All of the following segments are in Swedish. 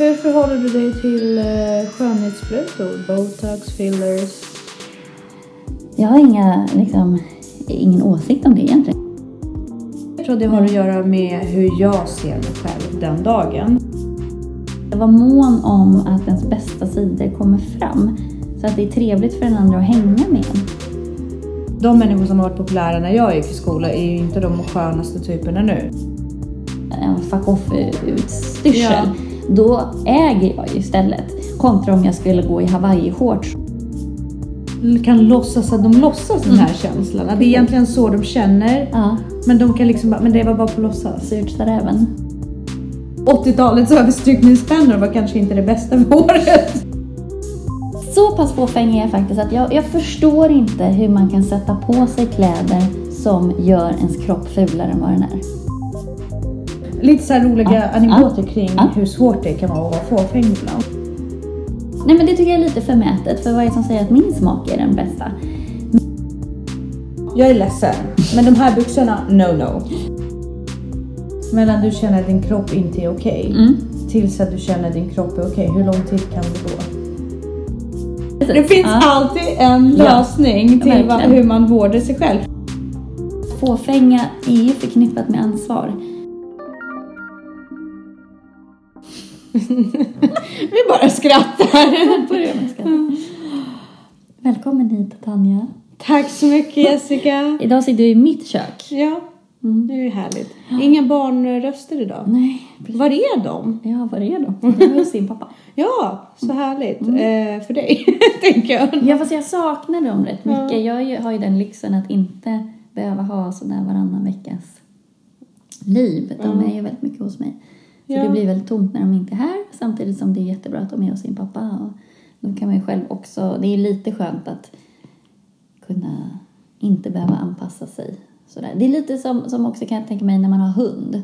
Hur förhåller du dig till eh, skönhetssprutor? Botox, fillers? Jag har inga, liksom, ingen åsikt om det egentligen. Jag tror det har att göra med hur jag ser mig själv den dagen. Jag var mån om att ens bästa sidor kommer fram. Så att det är trevligt för den andra att hänga med. De människor som har varit populära när jag gick i skola är ju inte de skönaste typerna nu. En fuck off-utstyrsel. Ja. Då äger jag ju istället. Kontra om jag skulle gå i hawaii-shorts. Kan låtsas att de låtsas den här känslan. Att det är egentligen så de känner. Ja, Men de kan liksom bara, men det var bara på låtsas. surt sa räven. 80-talets överstrykningspennor var kanske inte det bästa för håret. Så pass fåfäng är jag faktiskt att jag, jag förstår inte hur man kan sätta på sig kläder som gör ens kropp fulare än vad den är. Lite så roliga Ja. anekdoter kring Ja. hur svårt det kan vara att vara fåfäng ibland. Nej men det tycker jag är lite förmätet, för vad är det som säger att min smak är den bästa? Jag är ledsen, men de här byxorna, no no. Mellan du känner att din kropp inte är okej Mm. tills att du känner att din kropp är okej, hur lång tid kan det gå? Det finns Ja. alltid en Ja, lösning till vad, verkligen. hur man vårdar sig själv. Fåfänga är ju förknippat med ansvar. Vi bara skrattar. Börja med skratt. Välkommen hit Tanja. Tack så mycket Jessica. Idag sitter du i mitt kök. Ja, Mm. det är ju härligt. Inga barnröster idag. Nej, precis. Var är de? Ja, var är de? De är hos sin pappa. Ja, så härligt. Eh, för dig, tänker jag. Ja, fast jag saknar dem rätt Ja. mycket. Jag är ju- har ju den lyxen att inte behöva ha sådär varannan veckas liv. De Mm. är ju väldigt mycket hos mig. Så Ja. det blir väldigt tomt när de inte är här. Samtidigt som det är jättebra att de är hos sin pappa. Och då kan man ju själv också... Det är lite skönt att kunna inte behöva anpassa sig. Sådär. Det är lite som, som också kan jag tänka mig när man har hund.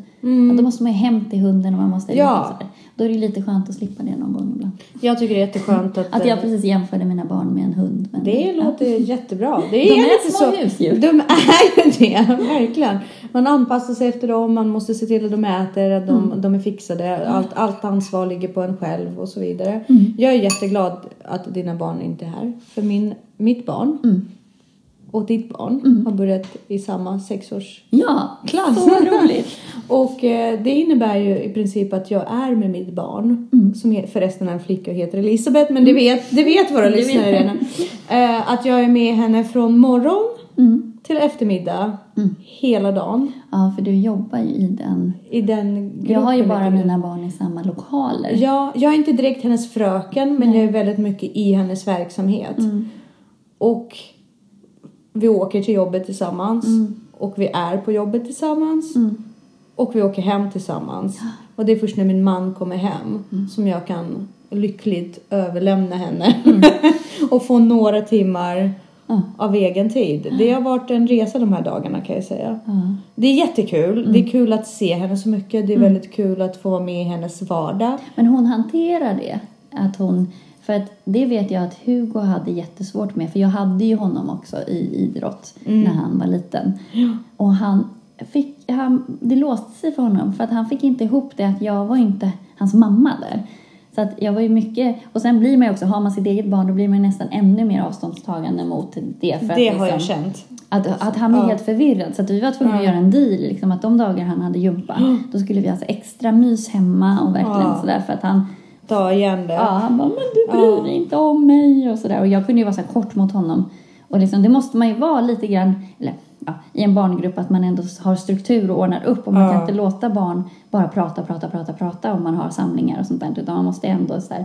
Att då måste man ju hem till hunden och man måste... Mm. Ja. Sådär. Då är det lite skönt att slippa det någon gång ibland. Jag tycker det är jätteskönt att... Att jag eh, precis jämförde mina barn med en hund. Men, Det ja. låter jättebra. Det De är lite små så. husdjur. De är ju det, verkligen. Man anpassar sig efter dem, man måste se till att de äter, att de, Mm. de är fixade. Allt, allt ansvar ligger på en själv och så vidare. Mm. Jag är jätteglad att dina barn inte är här. För min, mitt barn Mm. Och ditt barn har börjat i samma sexårs Ja, klass. så roligt. och eh, det innebär ju i princip att jag är med mitt barn, Mm. som förresten är en flicka och heter Elisabeth, men det vet, det vet våra lyssnare redan. Eh, att jag är med henne från morgon Mm. till eftermiddag, Mm. hela dagen. Ja, för du jobbar ju i den. I den gruppen. Jag har ju bara mina barn i samma lokaler. Ja, jag är inte direkt hennes fröken, men jag är väldigt mycket i hennes verksamhet. Mm. Och vi åker till jobbet tillsammans. Mm. Och vi är på jobbet tillsammans. Mm. Och vi åker hem tillsammans. Och det är först när min man kommer hem Mm. som jag kan lyckligt överlämna henne. Mm. och få några timmar Ja. av egen tid. Det har varit en resa de här dagarna kan jag säga. Ja. Det är jättekul. Mm. Det är kul att se henne så mycket. Det är väldigt kul att få vara med i hennes vardag. Men hon hanterar det. Att hon, för att det vet jag att Hugo hade jättesvårt med. För jag hade ju honom också i idrott när han var liten. Och han fick, han, det låste sig för honom. För att han fick inte ihop det att jag var inte hans mamma där. Så att jag var ju mycket, och sen blir man ju också, har man sitt eget barn då blir man ju nästan ännu mer avståndstagande mot det. För Det att har jag liksom- känt. Att, att han blev Ja. helt förvirrad. Så att vi var tvungna att göra en deal. Liksom, att de dagar han hade gympa, då skulle vi ha så extra mys hemma och verkligen Ja. sådär. För att han, Ta igen det. ja, han bara, men du bryr dig inte om mig och sådär. Och jag kunde ju vara så kort mot honom. Och liksom, det måste man ju vara lite grann, eller ja, i en barngrupp, att man ändå har struktur och ordnar upp. Och man Ja. kan inte låta barn bara prata, prata, prata, prata om man har samlingar och sånt där. Utan man måste ändå så här,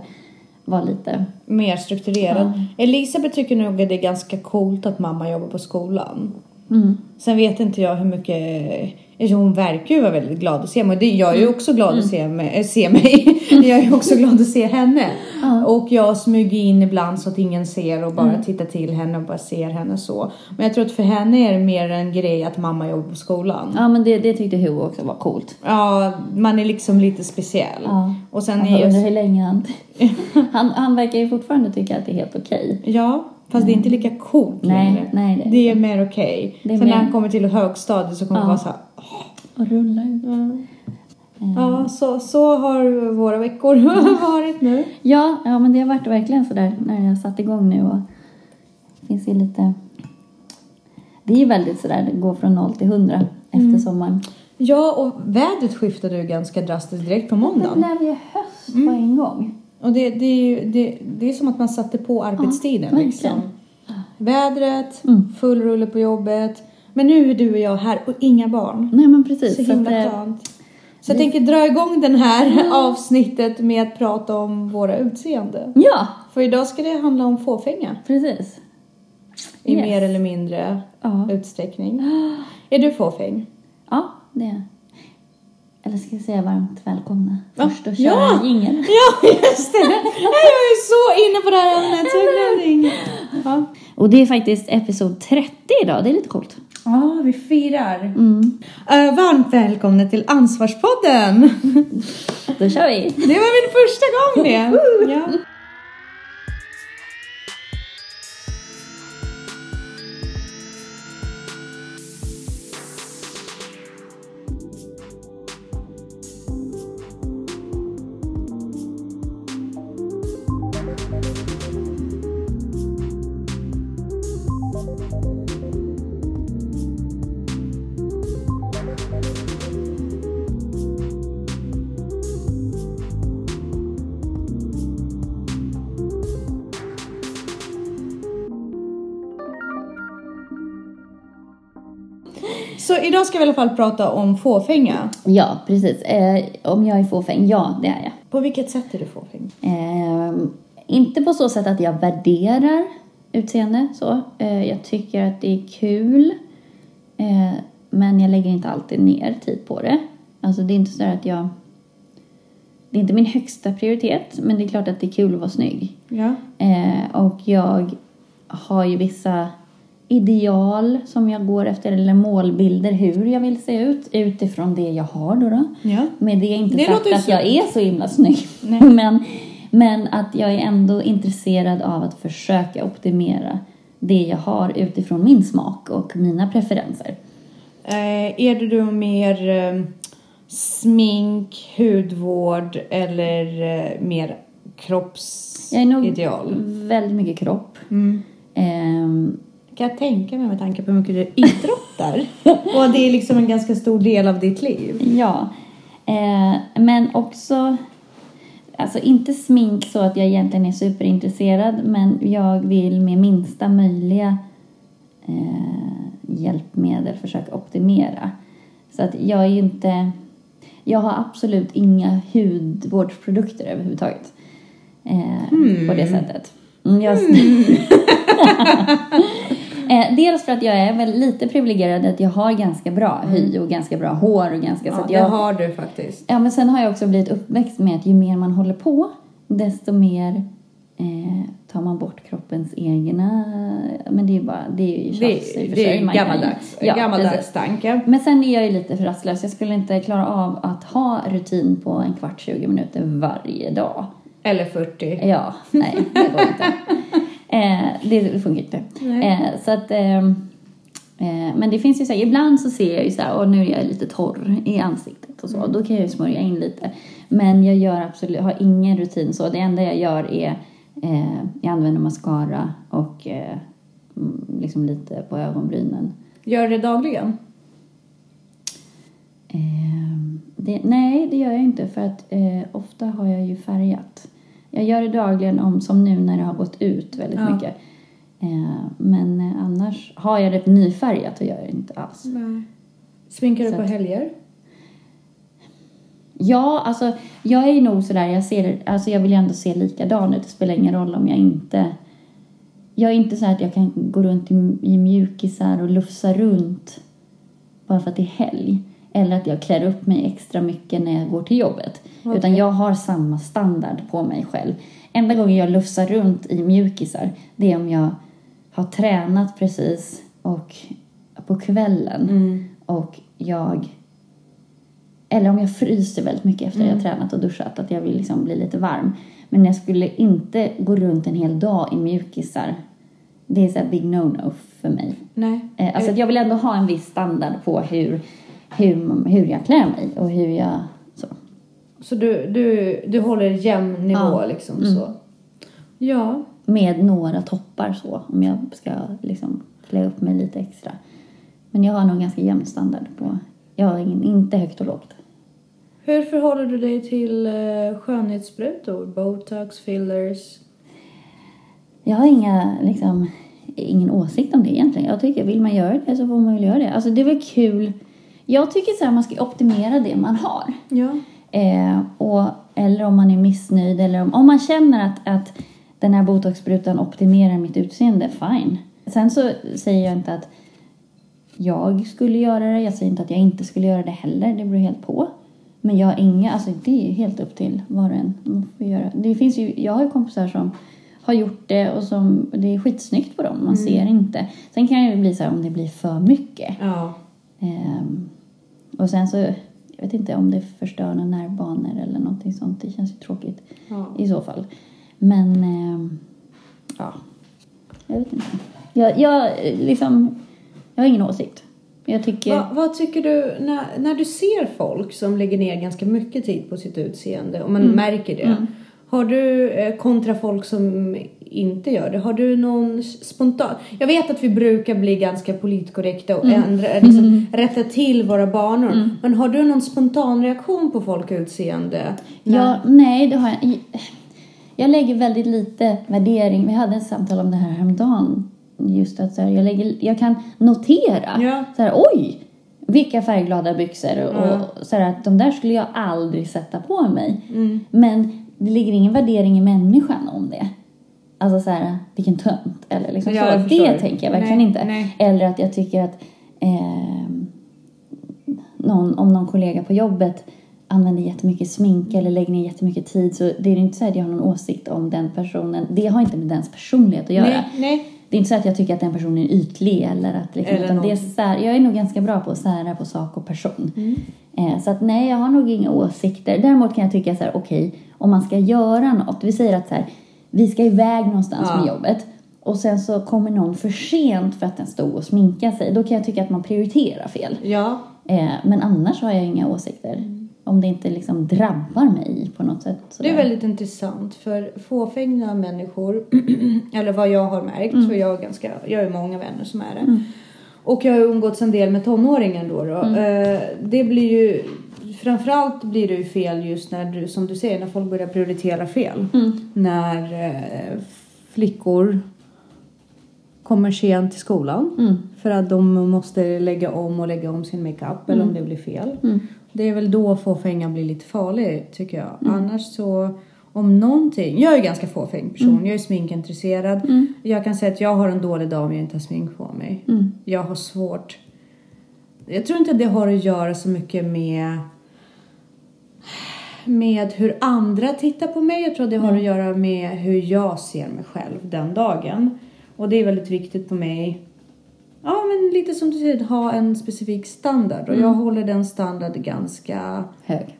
vara lite, Mer strukturerad. Elisabeth tycker nog att det är ganska coolt att mamma jobbar på skolan. Mm, Sen vet inte jag hur mycket... Hon verkar ju vara väldigt glad att se mig. Det- Jag är ju också glad att se mig. Se mig. Jag är också glad att se henne. Ja. Och jag smyger in ibland så att ingen ser och bara tittar till henne och bara ser henne så. Men jag tror att för henne är det mer en grej att mamma jobbar på skolan. ja men det, det tyckte Hugo också var coolt. Ja, man är liksom lite speciell. Ja. Och sen Alltså, är undrar jag... hur länge han... han... Han verkar ju fortfarande tycka att det är helt okej. Ja, fast det är inte lika coolt Nej, längre. nej, det Det är mer okej. Det är Sen när mer- han kommer till högstadiet så kommer Ja. det vara så här... Och rulla ut. Ja, så, så har våra veckor varit nu. Ja, ja, men det har varit verkligen sådär när jag satt igång nu och det finns ju lite... Det är ju väldigt sådär, det går från noll till hundra efter sommaren. Ja, och vädret skiftade ju ganska drastiskt direkt på Det måndagen. blev ju höst på en gång. Och det, det, är ju, det, det är som att man satte på arbetstiden. verkligen. liksom. Vädret, Mm. full rulle på jobbet. Men nu är du och jag här och inga barn. Nej men precis. Så så himla eh, skönt. Så jag tänker dra igång det här avsnittet med att prata om våra utseende. Ja, För idag ska det handla om fåfänga precis. i Yes. mer eller mindre Ja. utsträckning. Är du fåfäng? Ja, det är Eller ska jag säga varmt välkomna först och köra Ja. jingeln. Ja, just det! Jag är så inne på det här ämnet så jag. Ja. Och det är faktiskt episod 30 idag, det är lite coolt. ja, vi firar. Mm. Uh, varmt välkomna till Ansvarspodden! Då kör vi! Det var min första gång det! Ja. Idag ska vi i alla fall prata om fåfänga. Ja, precis. Eh, om jag är fåfäng? Ja, det är jag. På vilket sätt är du fåfäng? Eh, inte på så sätt att jag värderar utseende så. Eh, jag tycker att det är kul. Eh, men jag lägger inte alltid ner tid på det. Alltså det är inte så att jag... Det är inte min högsta prioritet, men det är klart att det är kul att vara snygg. Ja. Eh, och jag har ju vissa ideal som jag går efter, eller målbilder hur jag vill se ut utifrån det jag har då. då. Ja. Med det är inte Det sagt att jag är så himla snygg. Nej. men, men att jag är ändå intresserad av att försöka optimera det jag har utifrån min smak och mina preferenser. Eh, är du då mer eh, smink, hudvård eller eh, mer Jag är nog kroppsideal? väldigt mycket kropp. Mm. Kan jag tänka mig med tanke på hur mycket du idrottar. och det är liksom en ganska stor del av ditt liv. Ja, eh, men också, alltså inte smink så att jag egentligen är superintresserad, men jag vill med minsta möjliga eh, hjälpmedel försöka optimera. Så att jag är ju inte, jag har absolut inga hudvårdsprodukter överhuvudtaget. Eh, På det sättet. Mm, jag, Eh, dels för att jag är väl lite privilegierad att jag har ganska bra hy och ganska bra hår och ganska så Ja, att det jag, har du faktiskt. Ja, men sen har jag också blivit uppväxt med att ju mer man håller på, desto mer eh, tar man bort kroppens egna... Men det är bara, det är ju Det, tjafs i och för det sig. är kan ju- gammaldags, Ja, gammaldags tanke. Men sen är jag ju lite för rastlös. Jag skulle inte klara av att ha rutin på en kvart, 20 minuter varje dag. Eller 40. Ja, nej, det går inte. Eh, det funkar inte. Eh, så att, ehm, eh, men det finns ju så här, ibland så ser jag ju så här, och nu är jag lite torr i ansiktet och så, då kan jag ju smörja in lite. Men jag gör absolut, har ingen rutin så. Det enda jag gör är, eh, jag använder mascara och eh, mm, liksom lite på ögonbrynen. Gör det dagligen? Ehm, det, nej, det gör jag inte för att eh, ofta har jag ju färgat. Jag gör det dagligen om som nu när det har gått ut väldigt Ja. mycket. Eh, men eh, annars har jag det nyfärgat så gör det inte alls. Nej. Sminkar du på att- helger? Ja, alltså jag är nog sådär, jag ser, alltså jag vill ju ändå se likadan ut. Det spelar ingen roll om jag inte... Jag är inte så att jag kan gå runt i, i mjukisar och lufsa runt bara för att det är helg. Eller att jag klär upp mig extra mycket när jag går till jobbet. Okej. Utan jag har samma standard på mig själv. Enda gången jag lufsar runt i mjukisar, det är om jag har tränat precis och på kvällen Mm. och jag eller om jag fryser väldigt mycket efter Mm. att jag tränat och duschat, att jag vill liksom bli lite varm. Men jag skulle inte gå runt en hel dag i mjukisar. Det är så big no-no för mig. Nej. Eh, alltså att jag vill ändå ha en viss standard på hur, hur, hur jag klär mig och hur jag så. Så du, du, du håller jämn nivå Ja. liksom Mm. så. Ja. Med några toppar så, om jag ska liksom klä upp mig lite extra. Men jag har nog ganska jämn standard på... Jag har ingen, inte högt och lågt. Hur förhåller du dig till eh, skönhetssprutor? Botox, fillers? Jag har inga, liksom, ingen åsikt om det egentligen. Jag tycker, vill man göra det så får man väl göra det. Alltså det är väl kul. Jag tycker så här, man ska optimera det man har. Ja. Eh, och, eller om man är missnöjd eller om, om man känner att, att den här botoxsprutan optimerar mitt utseende, fine. Sen så säger jag inte att jag skulle göra det, jag säger inte att jag inte skulle göra det heller, det beror helt på. Men jag har inga, alltså det är helt upp till var och en. Man får göra. Det finns ju, jag har ju kompisar som har gjort det och som, det är skitsnyggt på dem, man ser inte. Sen kan det bli så här om det blir för mycket. Ja. Ehm, och sen så, jag vet inte om det förstör några nervbanor eller någonting sånt. Det känns ju tråkigt ja. i så fall. Men, ehm, ja, jag vet inte. Jag, jag, liksom, jag har ingen åsikt. Jag tycker... Va, vad tycker du när, när du ser folk som lägger ner ganska mycket tid på sitt utseende och man märker det. Mm. Har du eh, kontra folk som inte gör det, har du någon spontan... Jag vet att vi brukar bli ganska politkorrekta och Mm. ändra, liksom, rätta till våra banor. Men har du någon spontan reaktion på folk utseende? Ja, nej, det har jag Jag lägger väldigt lite värdering. Vi hade ett samtal om det här häromdagen. Just att så här, jag, lägger, jag kan notera. Ja. Så här, oj, vilka färgglada byxor. Och, Ja. och så här, att de där skulle jag aldrig sätta på mig. Mm. Men det ligger ingen värdering i människan om det. Alltså så här, vilken tönt. Eller liksom Ja, så. förstår. Det tänker jag verkligen Nej, inte. nej. Eller att jag tycker att ehm, någon, om någon kollega på jobbet använder jättemycket smink eller lägger ner jättemycket tid så det är inte så att jag har någon åsikt om den personen. Det har inte med dens personlighet att göra. Nej, nej. Det är inte så att jag tycker att den personen är ytlig eller att liksom, Eller utan det är sär, jag är nog ganska bra på att sära på sak och person. Mm. Eh, så att nej, jag har nog inga åsikter. Däremot kan jag tycka så här, okej, om man ska göra något, vi säger att så här, vi ska iväg någonstans Ja. med jobbet och sen så kommer någon för sent för att den stod och sminkade sig. Då kan jag tycka att man prioriterar fel. Ja. Eh, men annars har jag inga åsikter. Om det inte liksom drabbar mig på något sätt. Det sådär. är väldigt intressant för fåfänga människor, eller vad jag har märkt, Mm. för jag har, ganska, jag har många vänner som är det. Och jag har umgåtts en del med tonåringen då. då. Mm. Eh, det blir ju, framförallt blir det ju fel just när du, som du säger, när folk börjar prioritera fel. Mm. När eh, flickor kommer sent till skolan Mm. för att de måste lägga om och lägga om sin makeup eller om det blir fel. Mm. Det är väl då fåfängan blir lite farlig tycker jag. Annars så om någonting. Jag är ju ganska fåfäng person. Jag är sminkintresserad. Jag kan säga att jag har en dålig dag om jag inte har smink på mig. Mm. Jag har svårt. Jag tror inte det har att göra så mycket med med hur andra tittar på mig. Jag tror det har att göra med hur jag ser mig själv den dagen. Och det är väldigt viktigt på mig. Ja, men lite som du säger, ha en specifik standard. Och jag håller den standarden ganska Hög.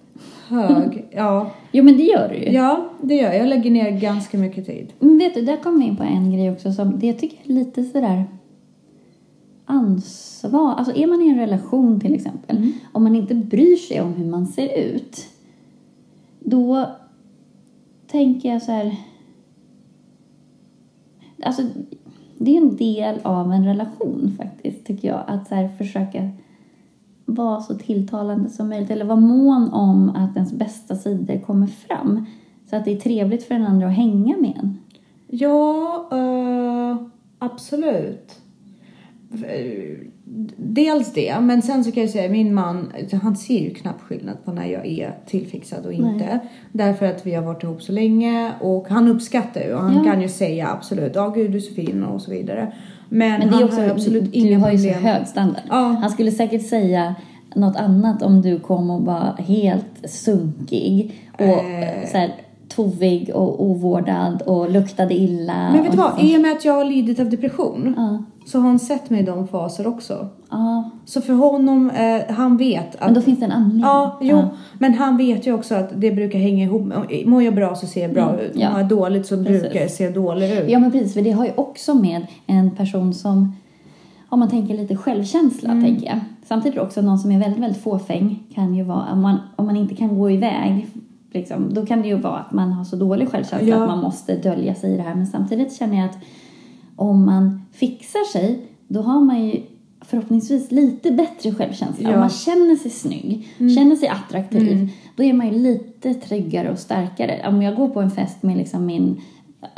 hög. Ja, Jo men det gör du ju. ja, det gör jag. Jag lägger ner ganska mycket tid. Men vet du, där kommer vi in på en grej också som det tycker jag är lite sådär ansvar. Alltså är man i en relation till exempel, om man inte bryr sig om hur man ser ut, då tänker jag så här. Alltså, det är en del av en relation faktiskt, tycker jag. Att så här, försöka vara så tilltalande som möjligt. Eller vara mån om att ens bästa sidor kommer fram. Så att det är trevligt för den andra att hänga med en. Ja, uh, absolut. Dels det, men sen så kan jag säga min man, han ser ju knappt skillnad på när jag är tillfixad och inte. Därför att vi har varit ihop så länge och han uppskattar ju och han Ja. kan ju säga absolut, ja gud du är så fin och så vidare. Men, Men det han är också, har absolut du inga har ju så problem. hög standard. Ja. Han skulle säkert säga något annat om du kom och var helt sunkig och Eh. så här, tovig och ovårdad och luktade illa. Men vet du vad, liksom- i och med att jag har lidit av depression Ja. så har han sett mig i de faser också. Ja, Så för honom, eh, han vet att men då finns det en anledning. Ja, jo. Ja. Men han vet ju också att det brukar hänga ihop. med- Mår jag bra så ser jag bra Mm, ut. ja. Mår jag dåligt så Precis. brukar jag se dålig ut. Ja, men precis. För det har ju också med en person som, om man tänker lite självkänsla, Mm. tänker jag. Samtidigt också någon som är väldigt, väldigt fåfäng kan ju vara, om man, om man inte kan gå iväg liksom, då kan det ju vara att man har så dålig självkänsla Ja. att man måste dölja sig i det här. Men samtidigt känner jag att om man fixar sig, då har man ju förhoppningsvis lite bättre självkänsla. Ja. Mm. Om man känner sig snygg, känner sig attraktiv, då är man ju lite tryggare och starkare. Om jag går på en fest med liksom min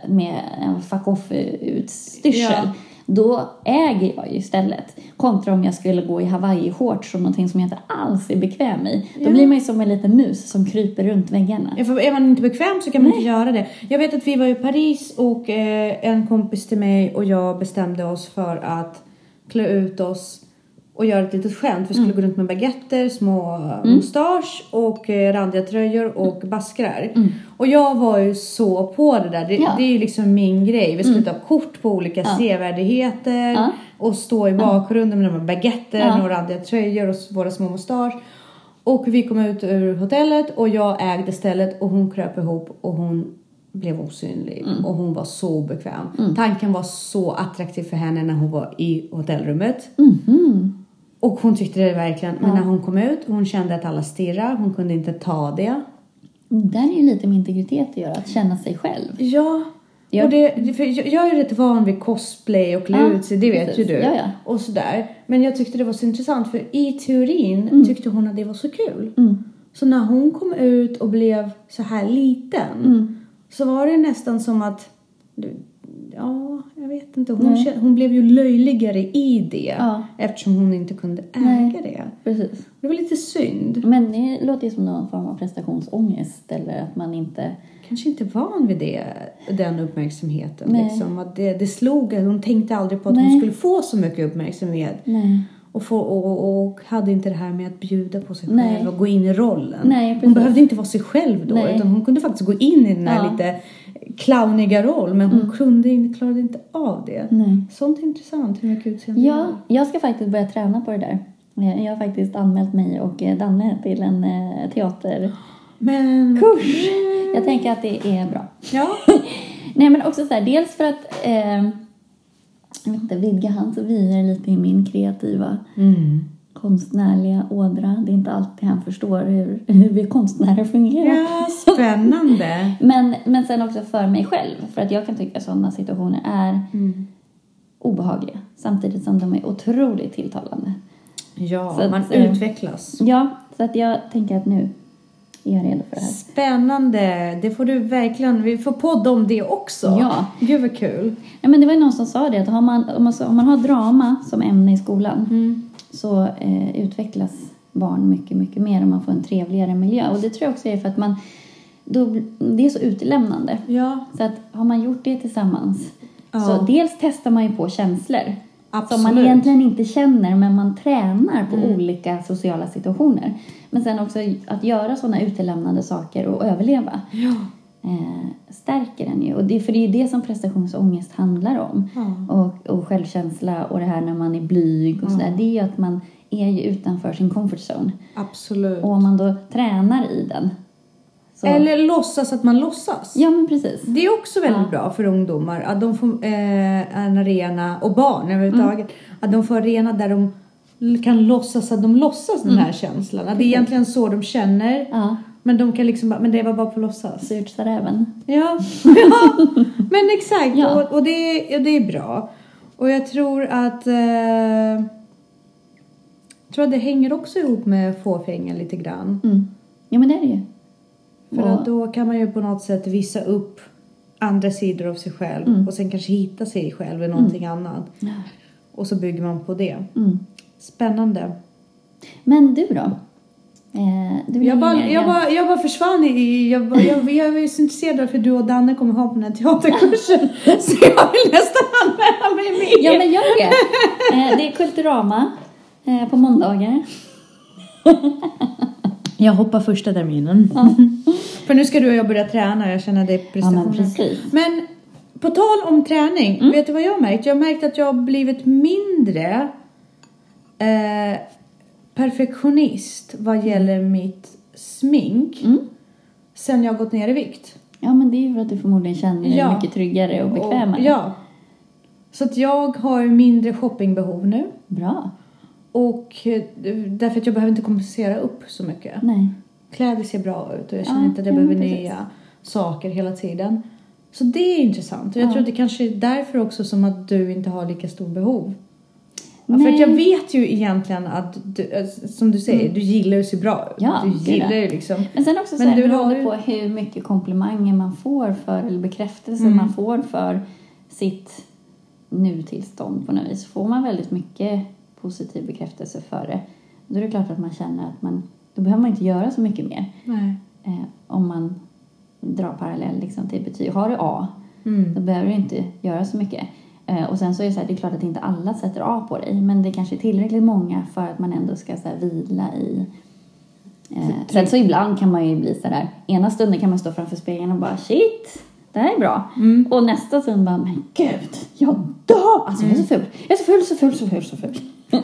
med en fuck off-utstyrsel, Ja. Då äger jag ju istället. Kontra om jag skulle gå i hawaii-shorts och någonting som jag inte alls är bekväm i. Då Ja. blir man ju som en liten mus som kryper runt väggarna. Ja, För är man inte bekväm så kan man inte göra det. Jag vet att vi var i Paris och eh, en kompis till mig och jag bestämde oss för att klä ut oss och göra ett litet skämt. Vi skulle gå runt med baguetter, små mm. mustasch och eh, randiga tröjor och baskrar. Och jag var ju så på det där. Det, Ja. det är ju liksom min grej. Vi skulle ta kort på olika sevärdheter Ja. och stå i bakgrunden med de här baguetterna Ja. och randiga tröjor och våra små mustasch. Och vi kom ut ur hotellet och jag ägde stället och hon kröp ihop och hon blev osynlig och hon var så obekväm. Tanken var så attraktiv för henne när hon var i hotellrummet. Och hon tyckte det verkligen. Men när hon kom ut, hon kände att alla stirrade. Hon kunde inte ta det. Det där är ju lite med integritet att göra, att känna sig själv. Ja. Ja. Och det, för jag, jag är rätt van vid cosplay och klä Ja, ut sig, det vet precis. ju du. Ja, ja. Och sådär. Men jag tyckte det var så intressant för i teorin Mm. tyckte hon att det var så kul. Så när hon kom ut och blev så här liten Mm. så var det nästan som att, ja, jag vet inte, hon, kä- hon blev ju löjligare i det Ja. eftersom hon inte kunde äga Nej. det. Precis. Det var lite synd. Men det låter ju som någon form av prestationsångest eller att man inte... kanske inte van vid det, den uppmärksamheten. Nej. Liksom. Att det, det slog. Hon tänkte aldrig på att Nej. hon skulle få så mycket uppmärksamhet. Nej. Och, få, och, och, hade inte det här med att bjuda på sig Nej. själv och gå in i rollen. Nej, hon behövde inte vara sig själv då. Nej. Utan hon kunde faktiskt gå in i den här Ja. Lite clowniga roll. Men hon kunde, inte- klarade inte av det. Nej. Sånt är intressant hur mycket utseende Ja, gör. jag ska faktiskt börja träna på det där. Jag jag har faktiskt anmält mig och eh, Danne till en eh, teaterkurs. Men... Jag tänker att det är bra. Ja. Nej men också så här, dels för att eh, jag vet inte, vidga hans vyer lite i min kreativa Mm. Konstnärliga ådra. Det är inte alltid han förstår hur, hur vi konstnärer fungerar. ja, spännande. Men, men sen också för mig själv. För att jag kan tycka att sådana situationer är Mm. obehagliga. Samtidigt som de är otroligt tilltalande. Ja, Så man eh, utvecklas. Ja, så att jag tänker att nu är jag redo för det här. Spännande! Det får du verkligen. Vi får podda om det också. Ja. Gud vad kul. Ja, men det var ju någon som sa det att har man, om, man, om man har drama som ämne i skolan Mm. Så eh, utvecklas barn mycket, mycket mer om man får en trevligare miljö. Och det tror jag också är för att man, då, det är så utelämnande. Ja, Så att har man gjort det tillsammans Ja. så dels testar man ju på känslor som man Absolut. egentligen inte känner men man tränar på olika sociala situationer. Men sen också att göra sådana utelämnande saker och överleva ja. Eh, stärker en ju. Och det, för det är ju det som prestationsångest handlar om. Ja. Och, och självkänsla och det här när man är blyg och sådär. Det är ju att man är ju utanför sin comfort zone. Absolut. Och om man då tränar i den. Så, Eller låtsas att man låtsas. Ja men precis. Det är också väldigt Ja. bra för ungdomar att de får eh, en arena, och barn överhuvudtaget, Mm. att de får arena där de kan låtsas att de låtsas den Mm. här känslan. Att det är egentligen så de känner. Ja, Men de kan liksom bara, men det var bara på låtsas. surt sa räven. Ja, ja. men exakt. Ja. Och, och, det, och det är bra. Och jag tror att eh, jag tror att det hänger också ihop med fåfänga lite grann. Mm. Ja men det är det ju. För Och- att då kan man ju på något sätt visa upp andra sidor av sig själv Mm. och sen kanske hitta sig själv i någonting annat. Ja. Och så bygger man på det. Mm. Spännande. Men du då? Eh, är Jag bara, jag, bara, jag bara försvann i... Jag, bara, jag, jag ju så intresserad av för du och Danne kommer ha på den här teaterkursen. så jag vill nästan anmäla mig med. Ja men gör det. Eh, det är Kulturama eh, på måndagar. Jag hoppar första terminen. För nu ska du och jag börja träna. Jag känner det är Ja men precis. Men på tal om träning, vet du vad jag har märkt? Jag har märkt att jag har blivit mindre eh, perfektionist vad gäller mitt smink Mm. sen jag har gått ner i vikt. Ja men det är ju för att du förmodligen känner dig Ja. mycket tryggare och bekvämare. Och, ja. Så att jag har mindre shoppingbehov nu. Bra. Och eh, därför att jag behöver inte kompensera upp så mycket. Nej. kläder ser bra ut och jag känner Ja, inte att jag ja, behöver precis. nya saker hela tiden. Så det är intressant och jag Ja. tror att det kanske är därför också som att du inte har lika stor behov. Ja, för att jag vet ju egentligen att du, eh, som du säger, du gillar ju se bra ut. Mm. Ja, du gillar ju liksom. Men sen också så Men här, beroende på hur mycket komplimanger man får för, eller bekräftelse Mm. man får för sitt nutillstånd på något vis. Får man väldigt mycket positiv bekräftelse för det, då är det klart att man känner att man, då behöver man inte göra så mycket mer. Eh, om man drar parallell liksom, till betyg. Har du A, Mm. då behöver du inte göra så mycket. Eh, och sen så är det så här, det är klart att inte alla sätter A på dig, men det kanske är tillräckligt många för att man ändå ska så här, vila i Eh, sen så ibland kan man ju bli så där, ena stunden kan man stå framför spegeln och bara shit, det här är bra. Mm. Och nästa stund bara, men gud, jag dör! Alltså jag är så ful, jag är så ful, så ful, så ful, så ful.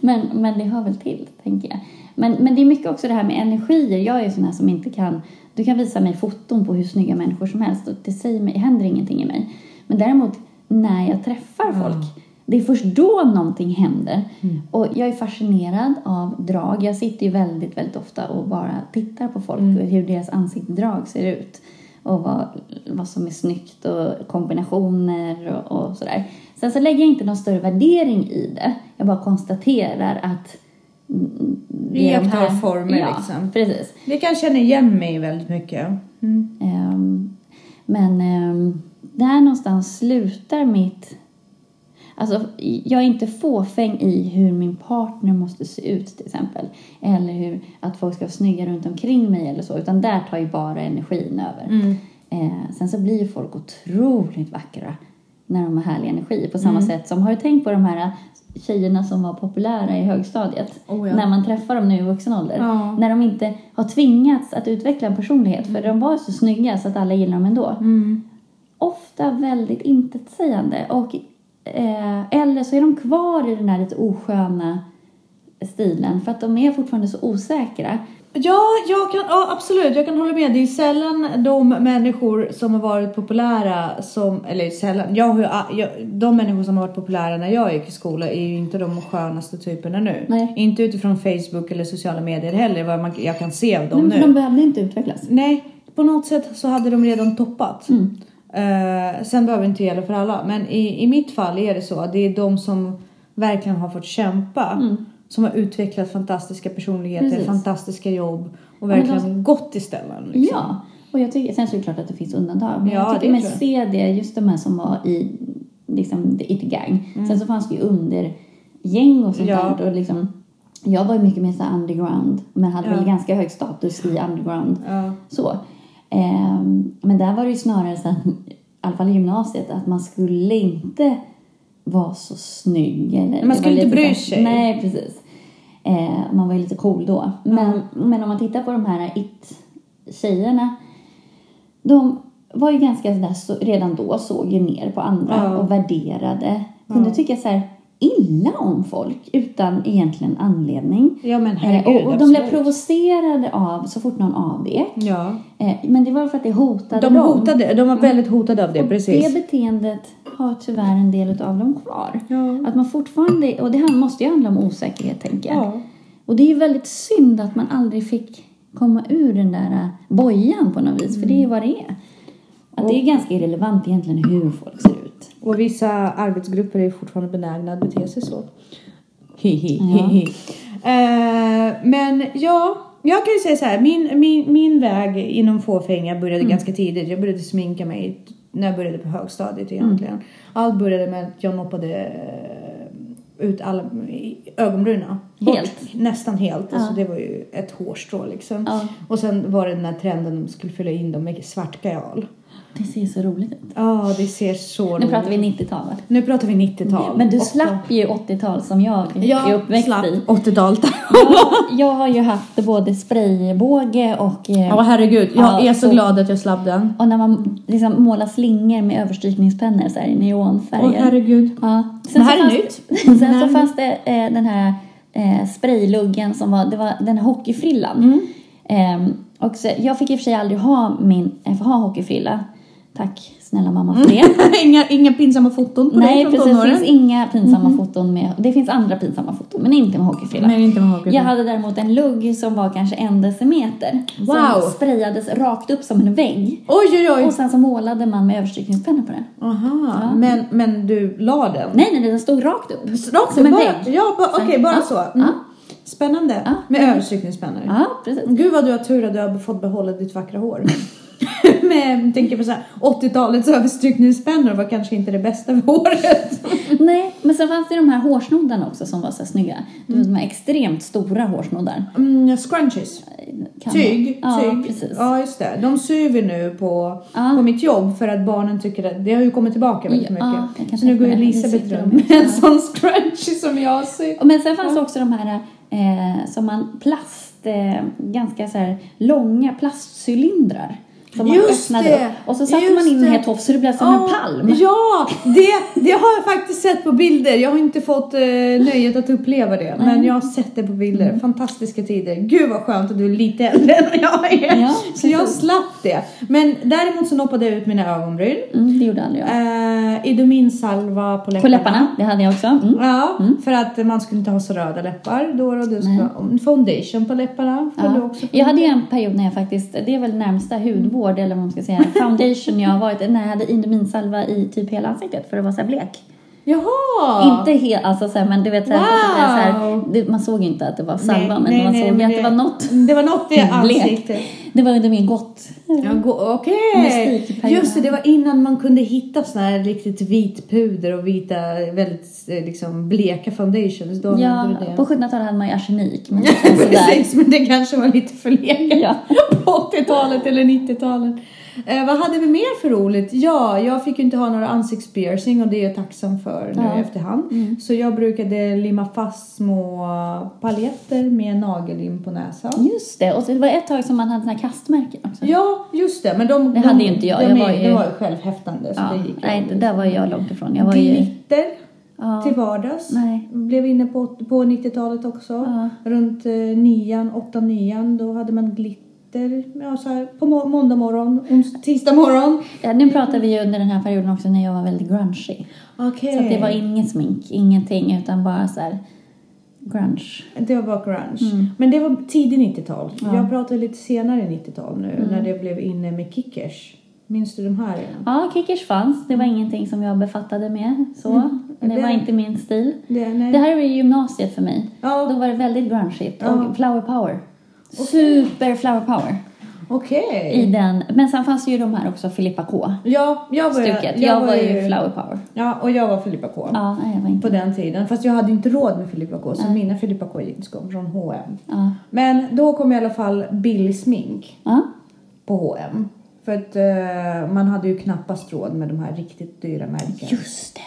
men, men det hör väl till, tänker jag. Men, men det är mycket också det här med energier. Jag är ju sån här som inte kan, du kan visa mig foton på hur snygga människor som helst och det säger mig, händer ingenting i mig. Men däremot när jag träffar folk, det är först då någonting händer. Och jag är fascinerad av drag. Jag sitter ju väldigt, väldigt ofta och bara tittar på folk och hur deras ansiktsdrag ser ut. Och vad, vad som är snyggt och kombinationer och, och sådär. Sen så lägger jag inte någon större värdering i det. Jag bara konstaterar att mm, det de Iakttar här- former, ja, liksom. precis. Det kan jag känna igen mig i väldigt mycket. Mm. Ehm, men um, där någonstans slutar mitt... Alltså, jag är inte fåfäng i hur min partner måste se ut till exempel. Eller hur att folk ska vara snygga runt omkring mig eller så. Utan där tar ju bara energin över. Eh, sen så blir ju folk otroligt vackra när de har härlig energi. På samma sätt som, har du tänkt på de här tjejerna som var populära i högstadiet? Oh ja. När man träffar dem nu i vuxen ålder. Ja. När de inte har tvingats att utveckla en personlighet. För de var så snygga så att alla gillar dem ändå. Mm. Ofta väldigt intetsägande. Och, eh, eller så är de kvar i den här lite osköna stilen. För att de är fortfarande så osäkra. Ja, jag kan, ja, absolut. Jag kan hålla med. Det är sällan de människor som har varit populära som, eller sällan, jag, ju- jag, de människor som har varit populära när jag gick i skola är ju inte de skönaste typerna nu. Nej. Inte utifrån Facebook eller sociala medier heller, vad man, jag kan se av dem Men nu. de behövde inte utvecklas. Nej, på något sätt så hade de redan toppat. Eh, sen behöver det inte gälla för alla, men i, i mitt fall är det så att det är de som verkligen har fått kämpa. Som har utvecklat fantastiska personligheter, Precis. fantastiska jobb och verkligen gått till ställen. Liksom. Ja, och jag tycker, sen så är det klart att det finns undantag. Men Ja, jag tycker mig tror jag. se det, just de här som var i liksom, the it gang. Sen så fanns det ju undergäng och sånt Mm. Ja. där. Och liksom, jag var ju mycket mer så underground, men hade Ja. väl ganska hög status i underground. Ja. Så. Ehm, men där var det ju snarare så att, i alla fall i gymnasiet, att man skulle inte vara så snygg. Eller, var skulle inte bry sig. Nej, precis. Eh, man var ju lite cool då. Men, men om man tittar på de här it-tjejerna, de var ju ganska sådär, så, redan då såg ju ner på andra Ja. och värderade. Kunde tycka så här illa om folk utan egentligen anledning. Ja men Eh, herregud, och, och de blev provocerade av så fort någon avvek. Ja. Eh, men det var för att det hotade De dem. hotade, de var väldigt hotade av det, Och precis. det beteendet har tyvärr en del av dem kvar. Ja. Att man fortfarande, och det måste ju handla om osäkerhet tänker jag. Ja. Och det är ju väldigt synd att man aldrig fick komma ur den där äh, bojan på något vis, för det är ju vad det är. Att det är ganska irrelevant egentligen hur folk ser ut. Och vissa arbetsgrupper är fortfarande benägna att bete sig så. Hihi, Ja. hihi. Eh, men ja, jag kan ju säga så här. Min, min, min väg inom fåfänga började ganska tidigt. Jag började sminka mig när jag började på högstadiet egentligen. Allt började med att jag noppade eh, ut alla i ögonbrynen. Bort, Helt? Nästan helt. Alltså, Ja. det var ju ett hårstrå liksom. Ja. Och sen var det den här trenden de skulle fylla in dem med svart kajal. Det ser så roligt ut. Ja, det ser så Nu roligt pratar vi ut. 90-tal va? Nu pratar vi 90-tal. Men du slapp ju 80-tal som jag är Jag uppväxt slapp i. 80-talet. Jag, jag har ju haft både spraybåge och... eh, Ja, herregud. Jag Ja, är så så- glad att jag slapp den. Och när man liksom målar slingor med överstrykningspennor så här, i neonfärger. Åh, herregud. Ja. Det här är nytt. Sen så är fanns det eh, den här eh, sprayluggen som var, det var den här hockeyfrillan. Mm. Ehm, och så, jag fick i och för sig aldrig ha min, eh, ha hockeyfrilla. Tack snälla mamma för det. inga, inga pinsamma foton på dig Nej, från precis. Det tonåren? finns inga pinsamma foton med... Det finns andra pinsamma foton, men inte med hockeyfrilla. Nej, inte med hockey. Jag hade däremot en lugg som var kanske en decimeter. Wow. Som sprayades rakt upp som en vägg. Oj, oj, oj. Och sen så målade man med överstrykningspenna på den. Aha, men, men du la den? Nej, nej, den stod rakt upp. Rakt som en bara, vägg. Ja, ba, okej, Sen- bara ja, så. Mm. ja. Spännande. Ja. Med överstrykningspennor. Ja, precis. Gud vad du har tur att du har fått behålla ditt vackra hår. Jag tänker på så här, 80-talets överstrykningspennor var kanske inte det bästa för håret. Nej, men sen fanns det de här hårsnoddarna också som var så här snygga. Var de här extremt stora hårsnoddar. Mm, scrunchies. Kan Tyg. Ja, tyg. precis. Ja, just det. De syr vi nu på, Ja. på mitt jobb för att barnen tycker att det har ju kommit tillbaka väldigt Ja, mycket. kan så nu går. Elisabeth runt med- med en sån scrunchie som jag sytt. Men sen fanns det också de här eh, som man plast, eh, ganska så här långa plastcylindrar. Som man Just öppnade det. Och så satte just man in det. en het tofs så det blev som Ja, en palm. Ja, det, det har jag faktiskt sett på bilder. Jag har inte fått eh, nöjet att uppleva det. Men jag har sett det på bilder. Mm. Fantastiska tider. Gud vad skönt att du är lite äldre än jag är. Ja, så jag slapp det. Men däremot så noppade jag ut mina ögonbryn. Mm, det gjorde aldrig jag. Eh, Idominsalva på läpparna. På läpparna, det hade jag också. Mm. Ja, för att man skulle inte ha så röda läppar då och du skulle foundation på läpparna. Får du Ja. också Jag hade en period när jag faktiskt, det är väl närmsta hudvård eller vad man ska säga, foundation jag har varit, när jag hade indominsalva i typ hela ansiktet för att vara så här blek. Jaha! Inte helt, alltså så här, men du vet så här, Wow. så här, det, man såg inte att det var salva Nej, men nej, man nej, såg men att det var något Det var något i ansiktet. Det var under min gott. Ja, gå- Okej, Mystikperioden. just det, det var innan man kunde hitta sån här riktigt vit puder och vita väldigt eh, liksom bleka foundations. Då Ja, på 1700-talet hade man ju arsenik. Men. Precis, men det kanske var lite förlegat Ja. på 80-talet eller 90-talet. Eh, vad hade vi mer för roligt? Ja, jag fick ju inte ha några ansiktspiercing och det är jag tacksam för nu Ja. Mm. i efterhand. Så jag brukade limma fast små paljetter med nagellim på näsan. Just det, och det var ett tag som man hade såna kastmärken också. Ja, just det. Men de, Det de, hade ju inte jag. De, Jag var ju- Det var ju självhäftande så Ja, det gick nej, ju. det där var jag långt ifrån. Jag var ju... Glitter Ja. till vardags. Nej. Blev inne på, på 90-talet också. Ja. Runt eh, nian, åtta, nian. Då hade man glitter. Ja, så här, på må- måndag morgon, ons- tisdag morgon. Ja, nu pratar vi ju under den här perioden också när jag var väldigt grungy. Okej. Så att det var inget smink, ingenting, utan bara så här grunge. Det var bara grunge. Men det var tidig 90-tal. Mm. Ja. Jag pratar lite senare 90-tal nu. När det blev inne med kickers. Minns du de här? Ja, kickers fanns. Det var ingenting som jag befattade med. Så. Det Det- var inte min stil. Det. Det här var ju gymnasiet för mig. Ja. Då var det väldigt grungeigt Ja. och flower power. Super flower power. Okej. I den. Men sen fanns det ju de här också, Filippa K. Ja, jag var, Stuket. Jag, var ju flower power. Ja, och jag var Filippa K. Ja, nej, jag var inte På den tiden. Fast jag hade inte råd med Filippa K. Så mina Filippa K jeans kom från H&M. Ja. Men då kom i alla fall billig smink Ja. på H&M. För att eh, man hade ju knappast råd med de här riktigt dyra märkena. Just det.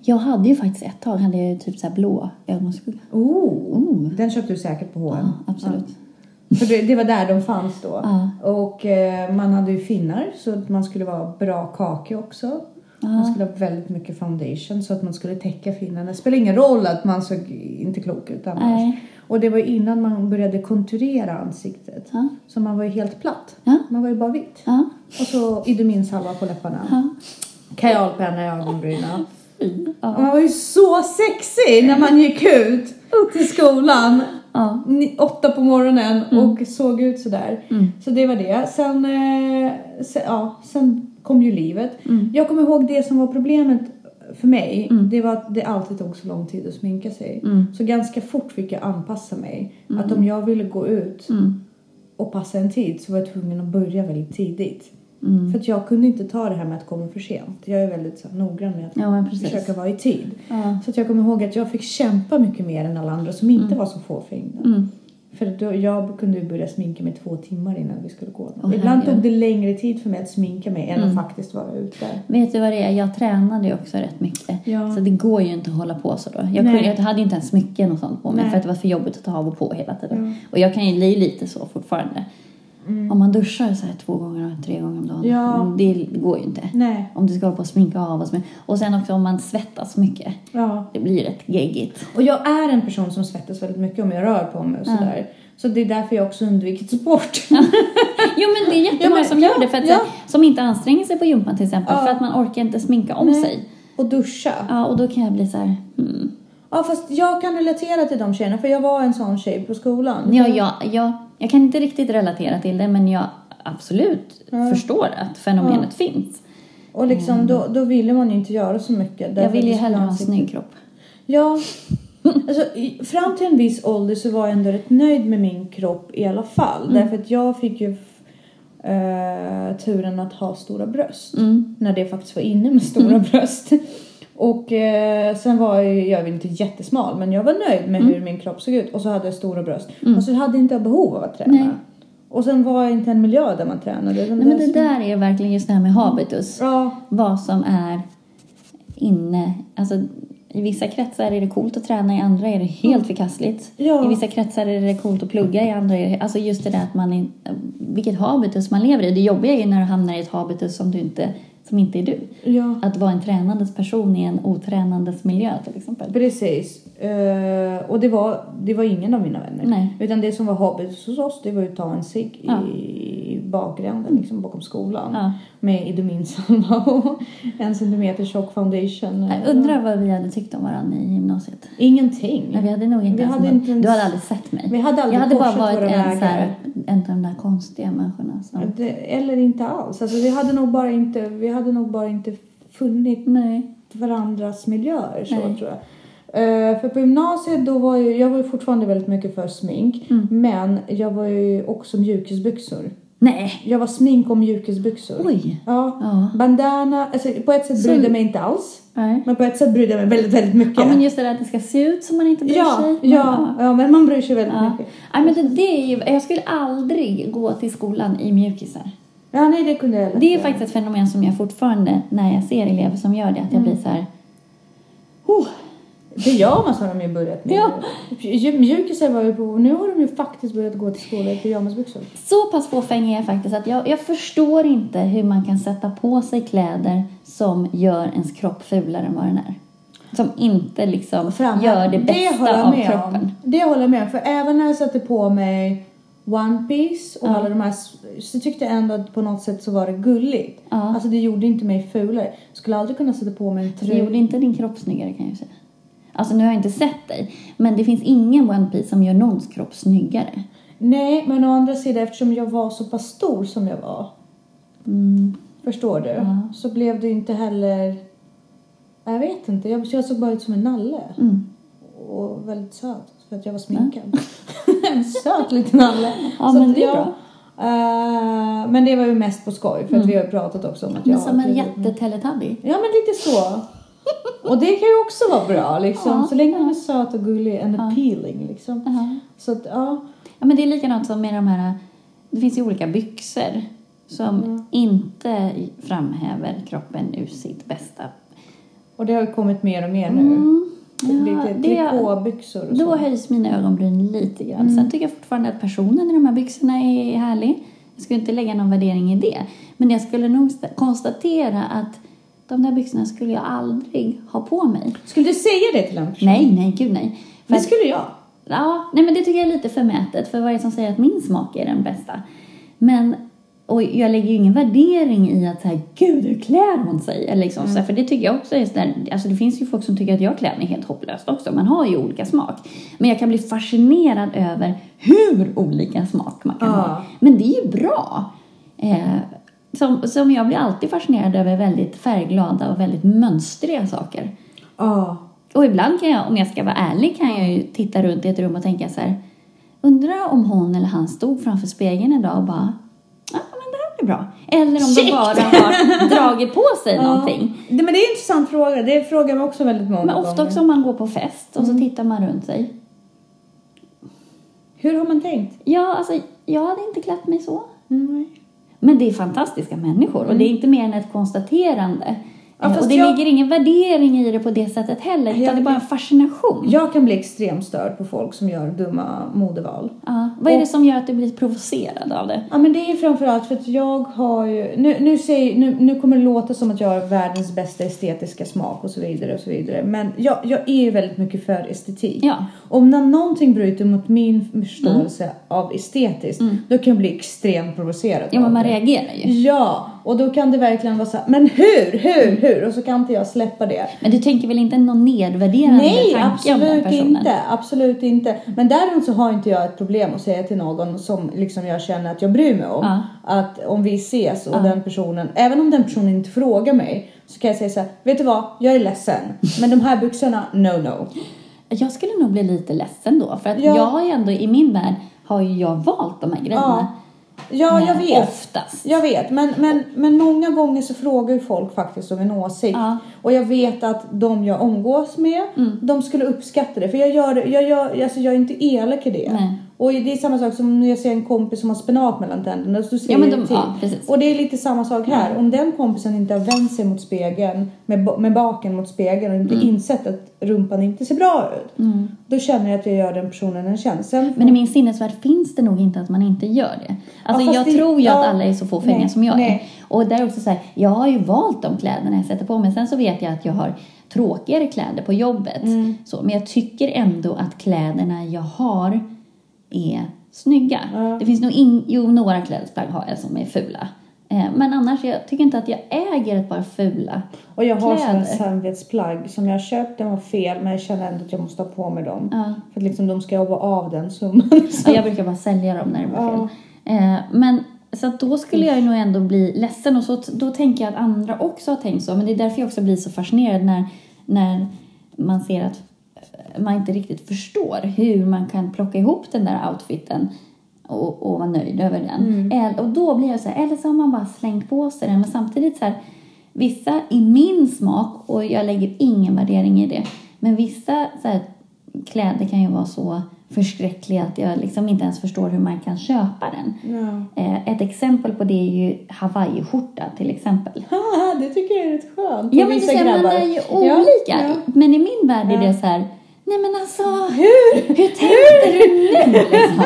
Jag hade ju faktiskt ett tag hade jag ju typ så här blå ögonskugga. Oh, Den köpte du säkert på H&M. Ja, absolut. För det, det var där de fanns då. Ja. Och eh, man hade ju finnar så att man skulle vara bra kake också. Man skulle ha väldigt mycket foundation så att man skulle täcka finnarna. Det spelar ingen roll att man såg inte klok ut annars. Nej. Och det var innan man började konturera ansiktet. Ja. Så man var ju helt platt. Man var ju bara vitt. Ja. Och så idominsalva på läpparna. Ja. Kajalpenna i ögonbrynen. Och Ja. Man var ju så sexig när man gick ut till skolan. Ja. Åtta på morgonen och såg ut sådär. Så det var det. Sen, eh, sen, ja, sen kom ju livet. Jag kommer ihåg det som var problemet för mig. Det var att det alltid tog så lång tid att sminka sig. Så ganska fort fick jag anpassa mig. Att om jag ville gå ut och passa en tid så var jag tvungen att börja väldigt tidigt. För att jag kunde inte ta det här med att komma för sent. Jag är väldigt så, noggrann med att Ja, försöka vara i tid. Ja. Så att jag kommer ihåg att jag fick kämpa mycket mer än alla andra som inte var så fåfänga. Mm. För då, jag kunde ju börja sminka mig två timmar innan vi skulle gå. Åh, Ibland herregud. tog det längre tid för mig att sminka mig än att faktiskt vara ute. Vet du vad det är? Jag tränade ju också rätt mycket. Ja. Så det går ju inte att hålla på så då. Jag, kunde, jag hade inte ens smycken och sånt på mig Nej. för att det var för jobbigt att ta av och på hela tiden. Ja. Och jag kan ju bli lite så fortfarande. Om man duschar så här två gånger, tre gånger om dagen. Ja. Det går ju inte. Nej. Om du ska hålla på och sminka av och sminka. Och sen också om man svettas mycket. Ja. Det blir rätt geggigt. Och jag är en person som svettas väldigt mycket om jag rör på mig och sådär. Så det är därför jag också undvikit sport. Jo men det är jättemånga Ja, som gör det för att, som inte anstränger sig på gympan till exempel för att man orkar inte sminka om Nej. sig. Och duscha. Ja och då kan jag bli så här, hmm. Ja fast jag kan relatera till de tjejerna för jag var en sån tjej på skolan. Ja, ja, ja, jag kan inte riktigt relatera till det men jag absolut förstår att fenomenet finns. Och liksom då, då ville man ju inte göra så mycket. Jag vill ju det hellre ha en snygg kropp. Ja. Alltså, fram till en viss ålder så var jag ändå rätt nöjd med min kropp i alla fall. Mm. Därför att jag fick ju eh, turen att ha stora bröst. Mm. När det faktiskt var inne med stora bröst. Och eh, sen var jag, jag inte jättesmal men jag var nöjd med hur min kropp såg ut. Och så hade jag stora bröst. Och så hade inte jag behov av att träna. Nej. Och sen var jag inte en miljö där man tränade. Nej, men det så- där är verkligen just det här med habitus. Ja, Vad som är inne. Alltså, I vissa kretsar är det coolt att träna, i andra är det helt förkastligt. Ja. I vissa kretsar är det coolt att plugga, i andra är det... Alltså just det där att man... Är, vilket habitus man lever i. Det jobbiga är ju när du hamnar i ett habitus som, du inte, som inte är du. ja. Att vara en tränandes person i en otränandes miljö till exempel. Precis. Eh, och det var, det var ingen av mina vänner. Nej. Utan det som var hobbys hos oss det var att ta en cigg Ja. i bakgrunden liksom bakom skolan. Ja. Med Idominsalva och en centimeter tjock foundation. Jag undrar vad vi hade tyckt om varandra i gymnasiet. Ingenting. Nej, vi hade nog inte Vi hade inte ens- Du hade aldrig sett mig. Vi hade aldrig jag hade bara varit en, så här, en av de där konstiga människorna som... Det, eller inte alls. Alltså, vi, hade nog bara inte, vi hade nog bara inte funnit Nej. varandras miljöer så Nej. tror jag. Eh, för på gymnasiet då var ju, jag var ju fortfarande väldigt mycket för smink. Mm. Men jag var ju också mjukisbyxor. Nej. Jag var smink och mjukisbyxor. Oj. Ja. Ja. Bandana, alltså på ett sätt brydde jag mig inte alls. Nej. Men på ett sätt brydde jag mig väldigt, väldigt mycket. Ja, men just det där att det ska se ut som man inte bryr ja, sig. ja, ja, men man bryr sig väldigt Ja. mycket. Nej, men det, det är ju, jag skulle aldrig gå till skolan i mjukisar. Ja, nej det kunde jag lätt Det är faktiskt ett fenomen som jag fortfarande, när jag ser elever som gör det, att jag Mm. blir så här... Oh, Det så har de ju börjat med. Ja. Mj- Mjukisar var ju på, nu har de ju faktiskt börjat gå till skolan i pyjamasbyxor. så pass fåfäng är jag faktiskt att jag, jag förstår inte hur man kan sätta på sig kläder som gör ens kropp fulare än vad den är. Som inte liksom gör det bästa jag av med kroppen. Om. Det håller jag med om. För även när jag satte på mig One Piece och Ja. alla de här så tyckte jag ändå att på något sätt så var det gulligt. Ja. Alltså det gjorde inte mig fulare. Skulle aldrig kunna sätta på mig en Det tröja. gjorde inte din kropp snyggare kan jag ju säga. Alltså nu har jag inte sett dig, men det finns ingen One Piece som gör någons kropp snyggare. Nej, men å andra sidan eftersom jag var så pass stor som jag var. Mm. Förstår du? Ja. Så blev det inte heller... Jag vet inte. Jag, jag såg bara ut som en nalle. Mm. Och väldigt söt. För att jag var sminkad. en söt liten nalle. Ja, Så men att det är jag- bra. Eh, men det var ju mest på skoj. För att Mm. vi har pratat också om att jag Men som en jätteteletubby. Ja, men lite så. Och det kan ju också vara bra liksom. Ja, så länge man är söt och gullig and Ja. appealing liksom. Jaha. Så att ja. Ja, men det är likadant som med de här, det finns ju olika byxor som Mm. inte framhäver kroppen ur sitt bästa. Och det har ju kommit mer och mer nu. Mm. Ja, trikåbyxor och då så. höjs mina ögonbryn lite grann. Mm. Sen tycker jag fortfarande att personen i de här byxorna är härlig. Jag skulle inte lägga någon värdering i det. Men jag skulle nog st- konstatera att de där byxorna skulle jag aldrig ha på mig. Skulle du säga det till en person? Nej, nej, gud nej. För Det skulle jag. Ja, nej men det tycker jag är lite förmätet för vad är det som säger att min smak är den bästa? Men, och jag lägger ju ingen värdering i att så här, gud hur klär hon sig? Eller liksom, så här, för det tycker jag också är sådär, alltså det finns ju folk som tycker att jag klär mig helt hopplöst också. Man har ju olika smak. Men jag kan bli fascinerad över hur olika smak man kan Ja. ha. Men det är ju bra. Eh, som, som jag blir alltid fascinerad över väldigt färgglada och väldigt mönstriga saker. Ja. Och ibland kan jag, om jag ska vara ärlig, kan jag ju titta runt i ett rum och tänka så här. Undrar om hon eller han stod framför spegeln idag och bara, ja men det här blir bra. Eller om de Shit! bara har dragit på sig någonting. Det, men det är en intressant fråga. Det frågar mig också väldigt många Men ofta gånger. också om man går på fest och så tittar man runt sig. Hur har man tänkt? Ja, alltså jag hade inte klätt mig så. Mm. Men det är fantastiska människor och det är inte mer än ett konstaterande. Ja, och det jag- ligger ingen värdering i det på det sättet heller, utan Jag- det är bara en fascination. Jag kan bli extremt störd på folk som gör dumma modeval. Ja. Vad är det som gör att du blir provocerad av det? Ja men det är framförallt för att jag har ju, nu, nu, säger, nu, nu kommer det låta som att jag har världens bästa estetiska smak och så vidare och så vidare. Men jag, jag är ju väldigt mycket för estetik. Ja. Om när någonting bryter mot min förståelse av estetiskt, då kan jag bli extremt provocerad Mm. Ja, men man det. reagerar ju. Ja, och då kan det verkligen vara så här, men hur, hur, hur? Och så kan inte jag släppa det. Men du tänker väl inte någon nedvärderande Nej, tanke om den absolut personen? inte. Absolut inte. Men däremot så har inte jag ett problem att säga till någon som liksom jag känner att jag bryr mig om. Ja. Att om vi ses och den personen, även om den personen inte frågar mig, så kan jag säga så här, vet du vad, jag är ledsen. Men de här byxorna, no no. Jag skulle nog bli lite ledsen då, för att Ja. jag ändå i min värld har ju jag valt de här grejerna. Ja, jag Eh, vet. Oftast. Jag vet, men, men, men många gånger så frågar ju folk faktiskt om en åsikt. Ja. Och jag vet att de jag umgås med, Mm. de skulle uppskatta det. För jag, gör, jag, gör, alltså jag är inte elak i det. Nej. Och det är samma sak som när jag ser en kompis som har spenat mellan tänderna. Så säger Ja, men de- ja. Och det är lite samma sak här. Om den kompisen inte har vänt sig mot spegeln, med, med baken mot spegeln och Mm. inte insett att rumpan inte ser bra ut. Då känner jag att jag gör den personen en tjänst. Sen Men i min sinnesvärld finns det nog inte att man inte gör det. Alltså fast jag det- tror ju att ja, alla är så fåfänga nej, som jag är. nej. Och där är också så här, jag har ju valt de kläderna jag sätter på mig. Sen så vet jag att jag har tråkigare kläder på jobbet. Mm. Så, men jag tycker ändå att kläderna jag har är snygga. Det finns nog in, jo, några klädesplagg har jag som är fula. Eh, men annars, jag tycker inte att jag äger ett par fula Och jag har sådana samvetsplagg som jag köpt, den var fel men jag känner ändå att jag måste ha på mig dem. Ja. För att liksom de ska jobba av den summan. Ja, jag brukar bara sälja dem när det blir Ja. fel. Eh, men så att då skulle jag ju nog ändå bli ledsen och så, då tänker jag att andra också har tänkt så. Men det är därför jag också blir så fascinerad när, när man ser att man inte riktigt förstår hur man kan plocka ihop den där outfiten och, och vara nöjd över den. El- och då blir jag så här, eller så har man bara slängt på sig den. Men samtidigt så här, vissa i min smak, och jag lägger ingen värdering i det, men vissa så här, kläder kan ju vara så förskräckliga att jag liksom inte ens förstår hur man kan köpa den. Ja. Eh, ett exempel på det är ju hawaiiskjorta till exempel. Det tycker jag är rätt skönt. Ja men vissa ser man är ju Ja, olika. ja. Men i min värld är Ja. det så här, nej men alltså Hur? hur tänkte du nu liksom?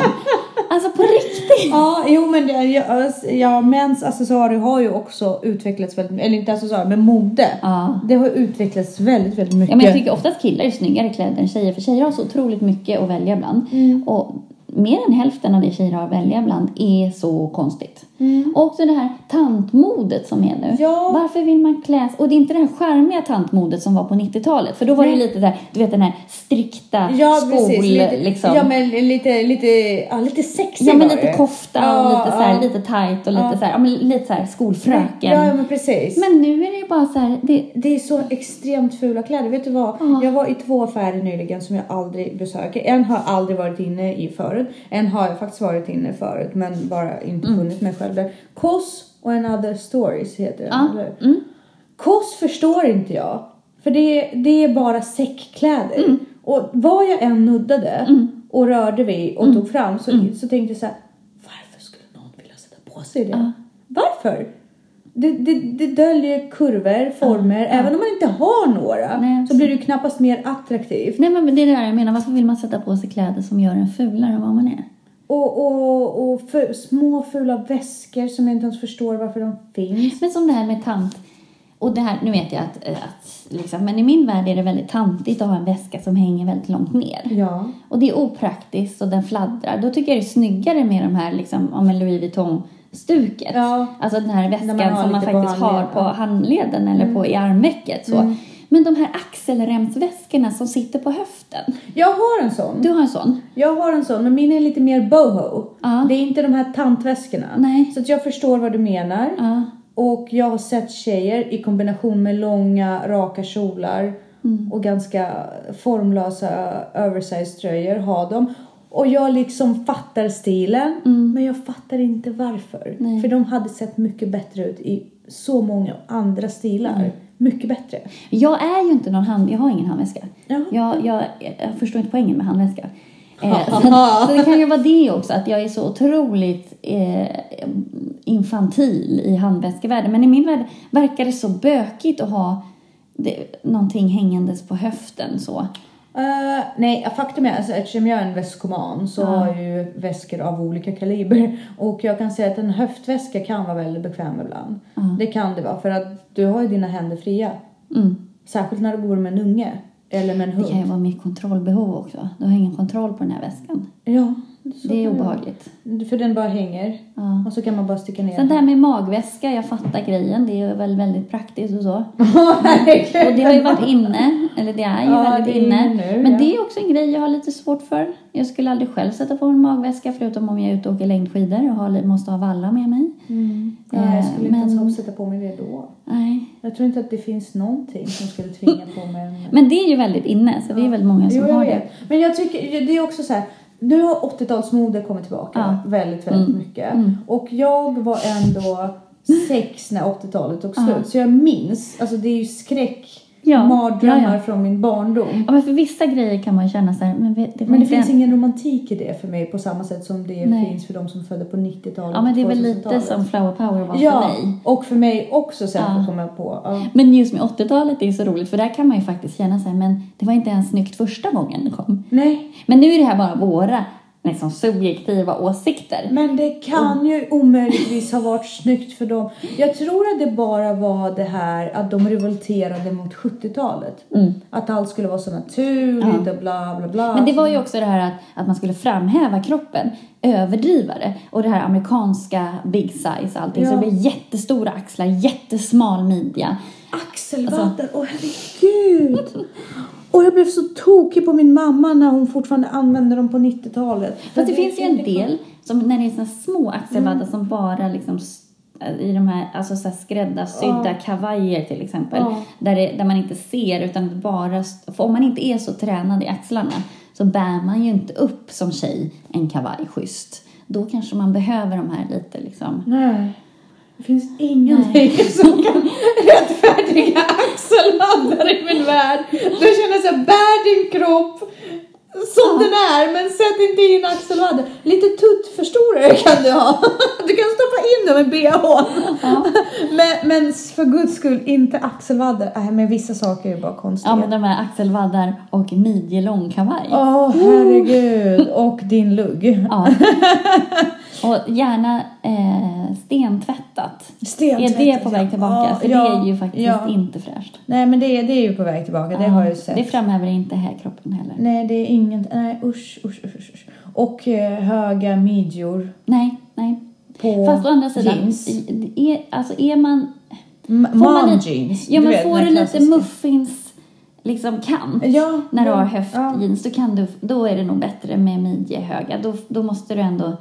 Alltså på riktigt. Ja, jo men det, ja, ja, mäns accessoarer har ju också utvecklats väldigt eller inte accessoarer, men mode. Ja. Det har utvecklats väldigt, väldigt mycket. Ja, men jag tycker oftast killar är snyggare kläder än tjejer för tjejer har så otroligt mycket att välja bland. Mm. Och mer än hälften av det tjejer har att välja bland är så konstigt. Mm. Och också det här tantmodet som är nu. Ja. Varför vill man klä Och det är inte det här charmiga tantmodet som var på 90-talet. För då var det Nej. lite där, du vet den här strikta Ja, skol precis. Lite, liksom. Ja, men lite, lite, ja, lite sexy Ja men lite det. kofta Ja, och lite så här, ja. lite tight och lite så här, ja men lite så här skolfröken. Ja, men precis. Men nu är det ju bara så här, det, Det är så extremt fula kläder. Vet du vad? Ja. Jag var i två affärer nyligen som jag aldrig besöker. En har aldrig varit inne i förut. En har jag faktiskt varit inne förut men bara inte Mm. funnit mig själv där. Koss och Another Stories heter den. Ja. Eller? Mm. Koss förstår inte jag. För det, det är bara säckkläder. Mm. Och vad jag än nuddade och rörde vid och Mm. tog fram så, så tänkte jag så här. Varför skulle någon vilja sätta på sig det? Ja. Varför? Det, det, det döljer kurvor, former. Även om man inte har några Nej, så blir det ju knappast mer attraktivt. Nej men det är det jag menar, varför vill man sätta på sig kläder som gör en fulare än vad man är? Och, och, och för, små fula väskor som jag inte ens förstår varför de finns. Men som det här med tant. Och det här, nu vet jag att, att liksom, men i min värld är det väldigt tantigt att ha en väska som hänger väldigt långt ner. Ja. Och det är opraktiskt och den fladdrar. Då tycker jag det är snyggare med de här, liksom, om en Louis Vuitton-stuket. Ja. Alltså den här väskan man som man lite på faktiskt har på handleden eller på, i armvecket. Så. Men de här axelremsväskorna som sitter på höften. Jag har en sån. Du har en sån? Jag har en sån, men min är lite mer boho. Ja. Det är inte de här tantväskorna. Nej. Så att jag förstår vad du menar. Ja. Och jag har sett tjejer i kombination med långa, raka kjolar Mm. och ganska formlösa oversized tröjor ha dem. Och jag liksom fattar stilen, men jag fattar inte varför. Mm. Nej. För de hade sett mycket bättre ut i så många andra stilar. Mm. Mycket bättre. Jag är ju inte någon hand... Jag har ingen handväska. Jaha. Jag, jag, jag förstår inte poängen med handväska. Eh, så, så det kan ju vara det också, att jag är så otroligt eh, infantil i handväskevärlden. Men i min värld verkar det så bökigt att ha det, någonting hängandes på höften så. Eh, nej, faktum är alltså, eftersom jag är en väskoman så Ja. har jag ju väskor av olika kaliber. Och jag kan säga att en höftväska kan vara väldigt bekväm ibland. Det kan det vara för att du har ju dina händer fria. Mm. Särskilt när du går med en unge eller med en Det kan ju hund. vara mitt kontrollbehov också. Du har ingen kontroll på den här väskan. Ja, Det är obehagligt. För den bara hänger Ja. och så kan man bara sticka ner Sen det här med magväska, jag fattar grejen. Det är väl väldigt praktiskt och så. Och det har ju varit inne, eller det är ju Ja, väldigt är inne. nu, Men ja. det är också en grej jag har lite svårt för. Jag skulle aldrig själv sätta på en magväska förutom om jag är ute och åker längdskidor och har, måste ha valla med mig. Mm. Ja, jag skulle inte Men- ens ha sätta på mig det då. Nej. Jag tror inte att det finns någonting som skulle tvinga på mig en... Men det är ju väldigt inne, så det är väl många som Jo, har det. Men jag tycker, det är också så här. Nu har 80-talsmode kommit tillbaka Ja. väldigt, väldigt Mm. mycket. Mm. Och jag var ändå sex när 80-talet tog slut. Så jag minns, alltså det är ju skräck, Ja, mardrömmar ja, från min barndom. Ja, men för vissa grejer kan man känna så här, men det Men det finns en... ingen romantik i det för mig på samma sätt som det Nej. finns för de som födde på 90-talet Ja, men det är väl lite 2000-talet. som flower power var Ja, för mig. och för mig också sen Ja. får komma på. Ja. Men just med 80-talet är så roligt, för där kan man ju faktiskt känna så här, men det var inte ens snyggt första gången det kom. Nej, Men nu är det här bara våra liksom, subjektiva åsikter. Men det kan ju omöjligtvis ha varit snyggt för dem. Jag tror att det bara var det här att de revolterade mot 70-talet. Mm. Att allt skulle vara så naturligt och bla bla bla. Men det var ju också det här att, att man skulle framhäva kroppen, överdriva det. Och det här amerikanska big size allting. Så Ja. det blev jättestora axlar, jättesmal midja. Axelvaddar, åh herregud! Och jag blev så tokig på min mamma när hon fortfarande använde dem på 90-talet. Fast det finns ju en del, som när det är såna små axelvaddar Mm. som bara liksom s- i de här alltså så här skräddarsydda Ja. kavajer till exempel. Ja. Där, det, där man inte ser utan bara, för om man inte är så tränad i axlarna så bär man ju inte upp som tjej en kavaj schysst. Då kanske man behöver de här lite liksom. Nej. Det finns ingenting som kan rättfärdiga axelvaddar i min värld. Du känner såhär, bär din kropp som den är, men sätt inte in axelvaddar. Lite tuttförstorare kan du ha. Du kan stoppa in dem i bh. Men, men för guds skull, inte axelvaddar. Nej, men vissa saker är bara konstiga. Ja men de här axelvaddar och midjelång kavaj. Åh, herregud. Och din lugg. Ja. Och gärna eh, stentvättat. Är det på väg tillbaka? För det är ju faktiskt ja. inte fräscht. Nej, men det är, det är ju på väg tillbaka. Det har jag ju sett. Det framhäver inte här kroppen heller. Nej, det är ingen... Nej, usch, usch, usch, usch. Och eh, höga midjor Nej, nej. på Fast å andra sidan, jeans. är, alltså är man... M- Får man jeans. Ja, men vet, får du lite muffins liksom kant Ja. när du ja, har ja. höftjeans, då, kan du, då är det nog bättre med midjehöga. Då, då måste du ändå...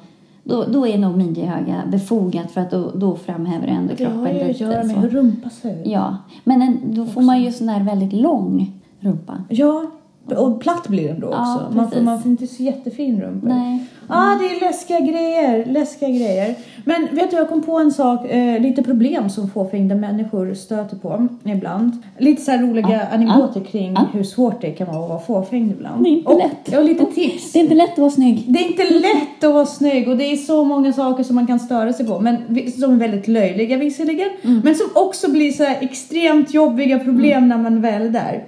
Då, då är nog midjehöga befogat för att då, då framhäver du ändå Det kroppen har ju att lite. göra med hur rumpa ser ut. Ja, men en, då får man ju sån där väldigt lång rumpa. Ja, och platt blir den då också. Ja, man, får, man får inte så jättefin rumpa. Nej. ah, det är läskiga grejer. Läskiga grejer. Men vet du, jag kom på en sak. Eh, lite problem som fåfängda människor stöter på ibland. Lite så här roliga Ja, anekdoter kring ja. hur svårt det kan vara att vara fåfängd ibland. Det är inte och, lätt. Och lite tips. Det är inte lätt att vara snygg. Det är inte lätt att vara snygg och det är så många saker som man kan störa sig på. Men som är väldigt löjliga visserligen. Mm. Men som också blir så extremt jobbiga problem när man väl är där.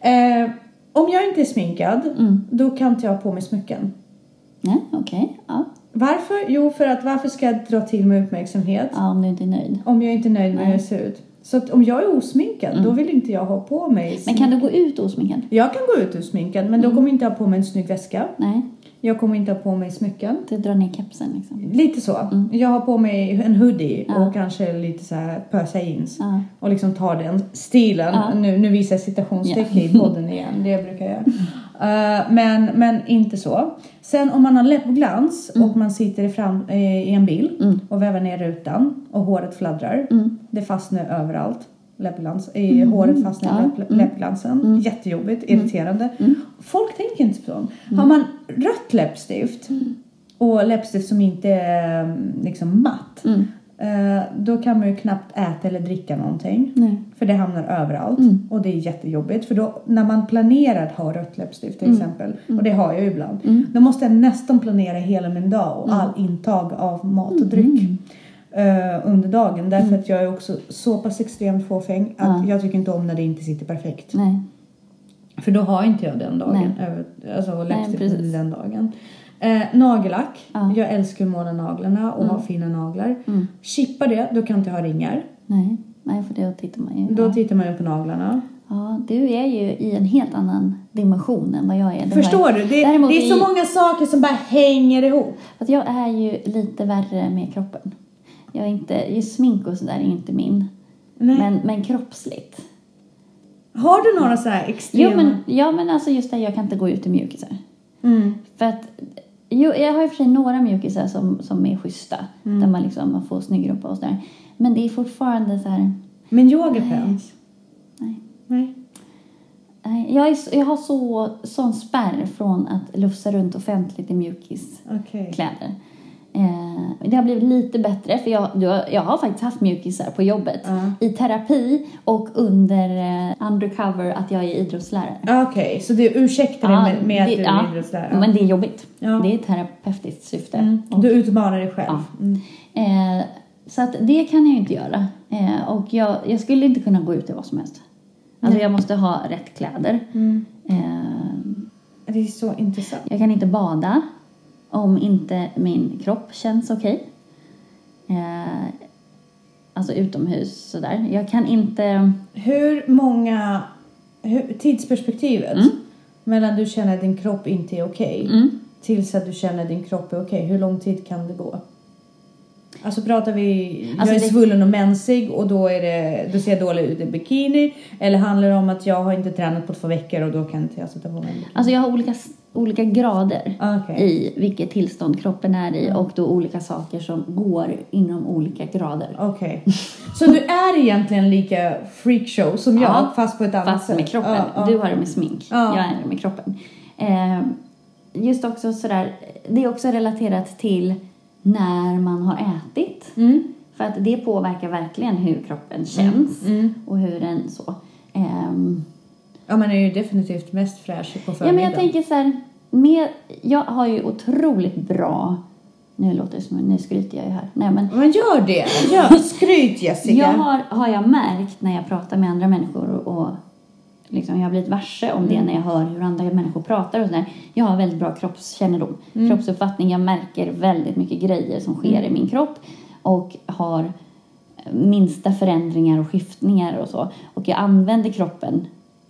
Eh, om jag inte är sminkad, Mm. då kan inte jag ha på mig smycken. Ja, okej. Ja. Varför? Jo, för att varför ska jag dra till mig uppmärksamhet ja, om du inte är nöjd. om jag inte är nöjd med hur jag ser ut? Så att om jag är osminkad, då vill inte jag ha på mig Men smink. kan du gå ut osminkad? Jag kan gå ut osminkad, men då Mm. kommer jag inte ha på mig en snygg väska. Nej, Jag kommer inte ha på mig smycken. du drar ner kepsen liksom. Lite så. Jag har på mig en hoodie Ja. och kanske lite så här pösa jeans. Ja. Och liksom tar den stilen. Ja. Nu, nu visar jag citationstecken i podden igen. Det brukar jag göra. Eh, men, men inte så. Sen om man har läppglans och man sitter i, fram, eh, i en bil Mm. och väver ner rutan och håret fladdrar. Mm. Det fastnar överallt. Läppglans, i håret fastnar i Ja. läpp, läppglansen. Jättejobbigt, irriterande. Folk tänker inte så. Har man rött läppstift och läppstift som inte är mm, liksom matt. Mm. eh, Då kan man ju knappt äta eller dricka någonting. Nej. För det hamnar överallt. Mm. Och det är jättejobbigt. För då när man planerar att ha rött läppstift till exempel. Och det har jag ju ibland. Då måste jag nästan planera hela min dag och all intag av mat och dryck. Eh, under dagen. Därför att jag är också så pass extremt fåfäng att Ja. jag tycker inte om när det inte sitter perfekt. Nej. För då har inte jag den dagen. Nej. Alltså Nej, läppstift precis. den dagen. Eh, nagellack. Ja. Jag älskar att måla naglarna och ha fina naglar. Mm. Chippa det, då kan inte ha ringar. Nej. Nej, för då tittar man ju. Då ja. tittar man ju på naglarna. ja, du är ju i en helt annan dimension än vad jag är. Det Förstår du? Det, Däremot det är så i- många saker som bara hänger ihop. Att jag är ju lite värre med kroppen. Jag är inte, just smink och sådär är inte min. Nej. Men, men kroppsligt. Har du några så här extrema... Jo men, ja men alltså just det, jag kan inte gå ut i mjukisar. Mm. För att, jo, jag har i och för sig några mjukisar som, som är schyssta. Mm. Där man liksom man får snygg rumpa och sådär. Men det är fortfarande så här, Men yogapants? nej. Nej. nej jag, är, jag har så, sån spärr från att lufsa runt offentligt i mjukiskläder. Okej. Eh, det har blivit lite bättre för jag, jag har faktiskt haft mjukisar på jobbet. Ja. I terapi och under eh, undercover att jag är idrottslärare. Ja, Okej, så du ursäktar dig Ja, med, med att det- du är ja, idrottslärare? Men det är jobbigt. Ja. Det är ett terapeutiskt syfte. Mm. Och, Du utmanar dig själv? Ja. Mm. eh, så att det kan jag ju inte göra. Eh, och jag, jag skulle inte kunna gå ut i vad som helst. Alltså jag måste ha rätt kläder. Mm. Eh, Det är så intressant. jag kan inte bada om inte min kropp känns okej. Eh, alltså utomhus sådär. Jag kan inte... Hur många... Hur, tidsperspektivet Mm. mellan du känner att din kropp inte är okej Mm. tills att du känner att din kropp är okej. Hur lång tid kan det gå? Alltså pratar vi, Alltså jag är det- svullen och mensig och då, är det, då ser jag dålig ut i bikini. Eller handlar det om att jag har inte tränat på två veckor och då kan inte jag sätta på mig en bikini? Alltså jag har olika, olika grader Okej. i vilket tillstånd kroppen är i och då olika saker som går inom olika grader. Okej. Så du är egentligen lika freakshow som jag Ja, fast på ett annat Fast sätt? med kroppen. Ja, ja. Du har det med smink. Ja. Jag är det med kroppen. Eh, just också sådär, det är också relaterat till när man har ätit. Mm. För att det påverkar verkligen hur kroppen känns Mm. och hur den så. Ehm, Ja, man är ju definitivt mest fräsch på ja, förmiddagen. men jag tänker så här, med, jag har ju otroligt bra, nu låter det som, nu skryter jag ju här. Nej men Men gör det. Gör. Skryt Jessica. Jag har, har jag märkt när jag pratar med andra människor och, och liksom jag har blivit varse om det när jag hör hur andra människor pratar och sådär. Jag har väldigt bra kroppskännedom, kroppsuppfattning. Jag märker väldigt mycket grejer som sker i min kropp och har minsta förändringar och skiftningar och så. Och jag använder kroppen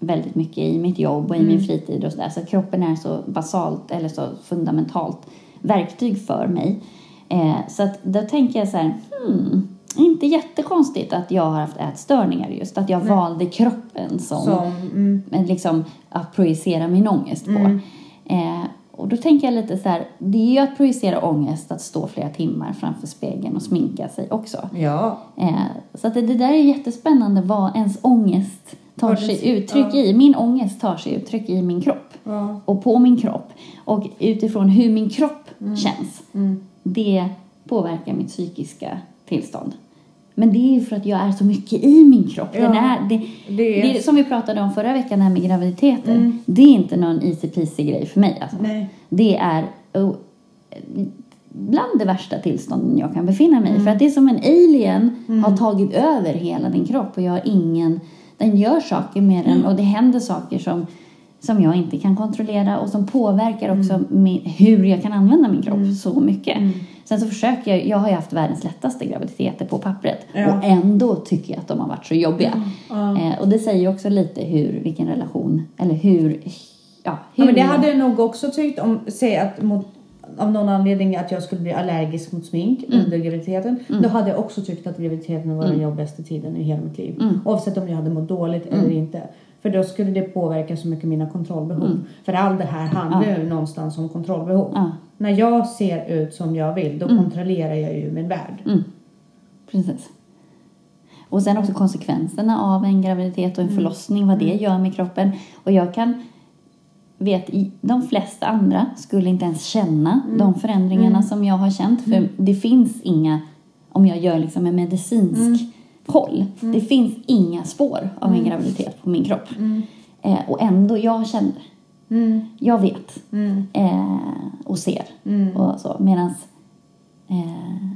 väldigt mycket i mitt jobb och i min fritid och sådär. Så kroppen är så basalt eller så fundamentalt verktyg för mig. Eh, så att då tänker jag så här, hmm, inte jättekonstigt att jag har haft ätstörningar just. Att jag valde kroppen som, Som, mm. liksom att projicera min ångest på. Eh, och då tänker jag lite så här, det är ju att projicera ångest att stå flera timmar framför spegeln och sminka sig också. Ja. Eh, så att det, det där är jättespännande vad ens ångest tar sig uttryck ja. i. Min ångest tar sig uttryck i min kropp ja. och på min kropp. Och utifrån hur min kropp känns, Mm. det påverkar mitt psykiska tillstånd. Men det är ju för att jag är så mycket i min kropp. Ja, är, det, det är- det som vi pratade om förra veckan, det här med graviditeter. Mm. Det är inte någon easy peasy grej för mig. Alltså. Nej. Det är oh, bland det värsta tillstånden jag kan befinna mig i. Mm. För att det är som en alien har tagit över hela din kropp och jag har ingen... Den gör saker med Mm. den och det händer saker som, som jag inte kan kontrollera och som påverkar också Mm. min, hur jag kan använda min kropp så mycket. Sen så försöker jag, jag har ju haft världens lättaste graviditeter på pappret Ja. och ändå tycker jag att de har varit så jobbiga. Ja. Eh, och det säger ju också lite hur, vilken relation, eller hur, ja, hur Ja, men det hade jag nog också tyckt om, säg att mot, av någon anledning att jag skulle bli allergisk mot smink Mm. under graviditeten. Då hade jag också tyckt att graviditeten var den jobbigaste tiden i hela mitt liv. Mm. Oavsett om jag hade mått dåligt eller inte. För då skulle det påverka så mycket mina kontrollbehov. För all det här handlar ju någonstans om kontrollbehov. Mm. När jag ser ut som jag vill, då kontrollerar jag ju min värld. Mm. Precis. Och sen också konsekvenserna av en graviditet och en förlossning, vad det gör med kroppen. Och jag kan vet de flesta andra skulle inte ens känna de förändringarna som jag har känt. För det finns inga, om jag gör liksom en medicinsk koll, det finns inga spår av en graviditet på min kropp. Eh, och ändå, jag känner, Mm. jag vet Mm. eh, och ser Mm. och så. Medans eh,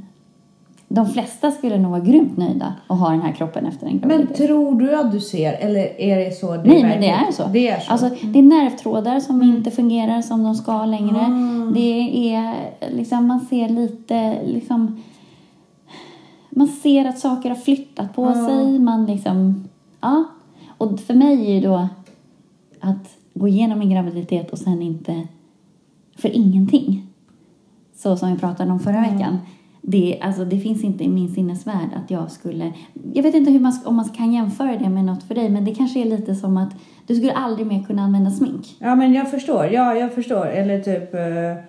de flesta skulle nog vara grymt nöjda och ha den här kroppen efter en Men graviditet. tror du att du ser, eller är det så? Det Nej, men det är så. Det är så. Alltså, det är nervtrådar som Mm. inte fungerar som de ska längre. Ah. Det är liksom, man ser lite liksom... Man ser att saker har flyttat på Ja. sig. Man liksom... Ja. Och för mig är ju då att gå igenom en graviditet och sen inte... För ingenting. Så som vi pratade om förra veckan. Det, alltså, det finns inte i min sinnesvärld att jag skulle... Jag vet inte hur man, om man kan jämföra det med något för dig, men det kanske är lite som att du skulle aldrig mer kunna använda smink. Ja men jag förstår, ja jag förstår. Eller typ... Uh,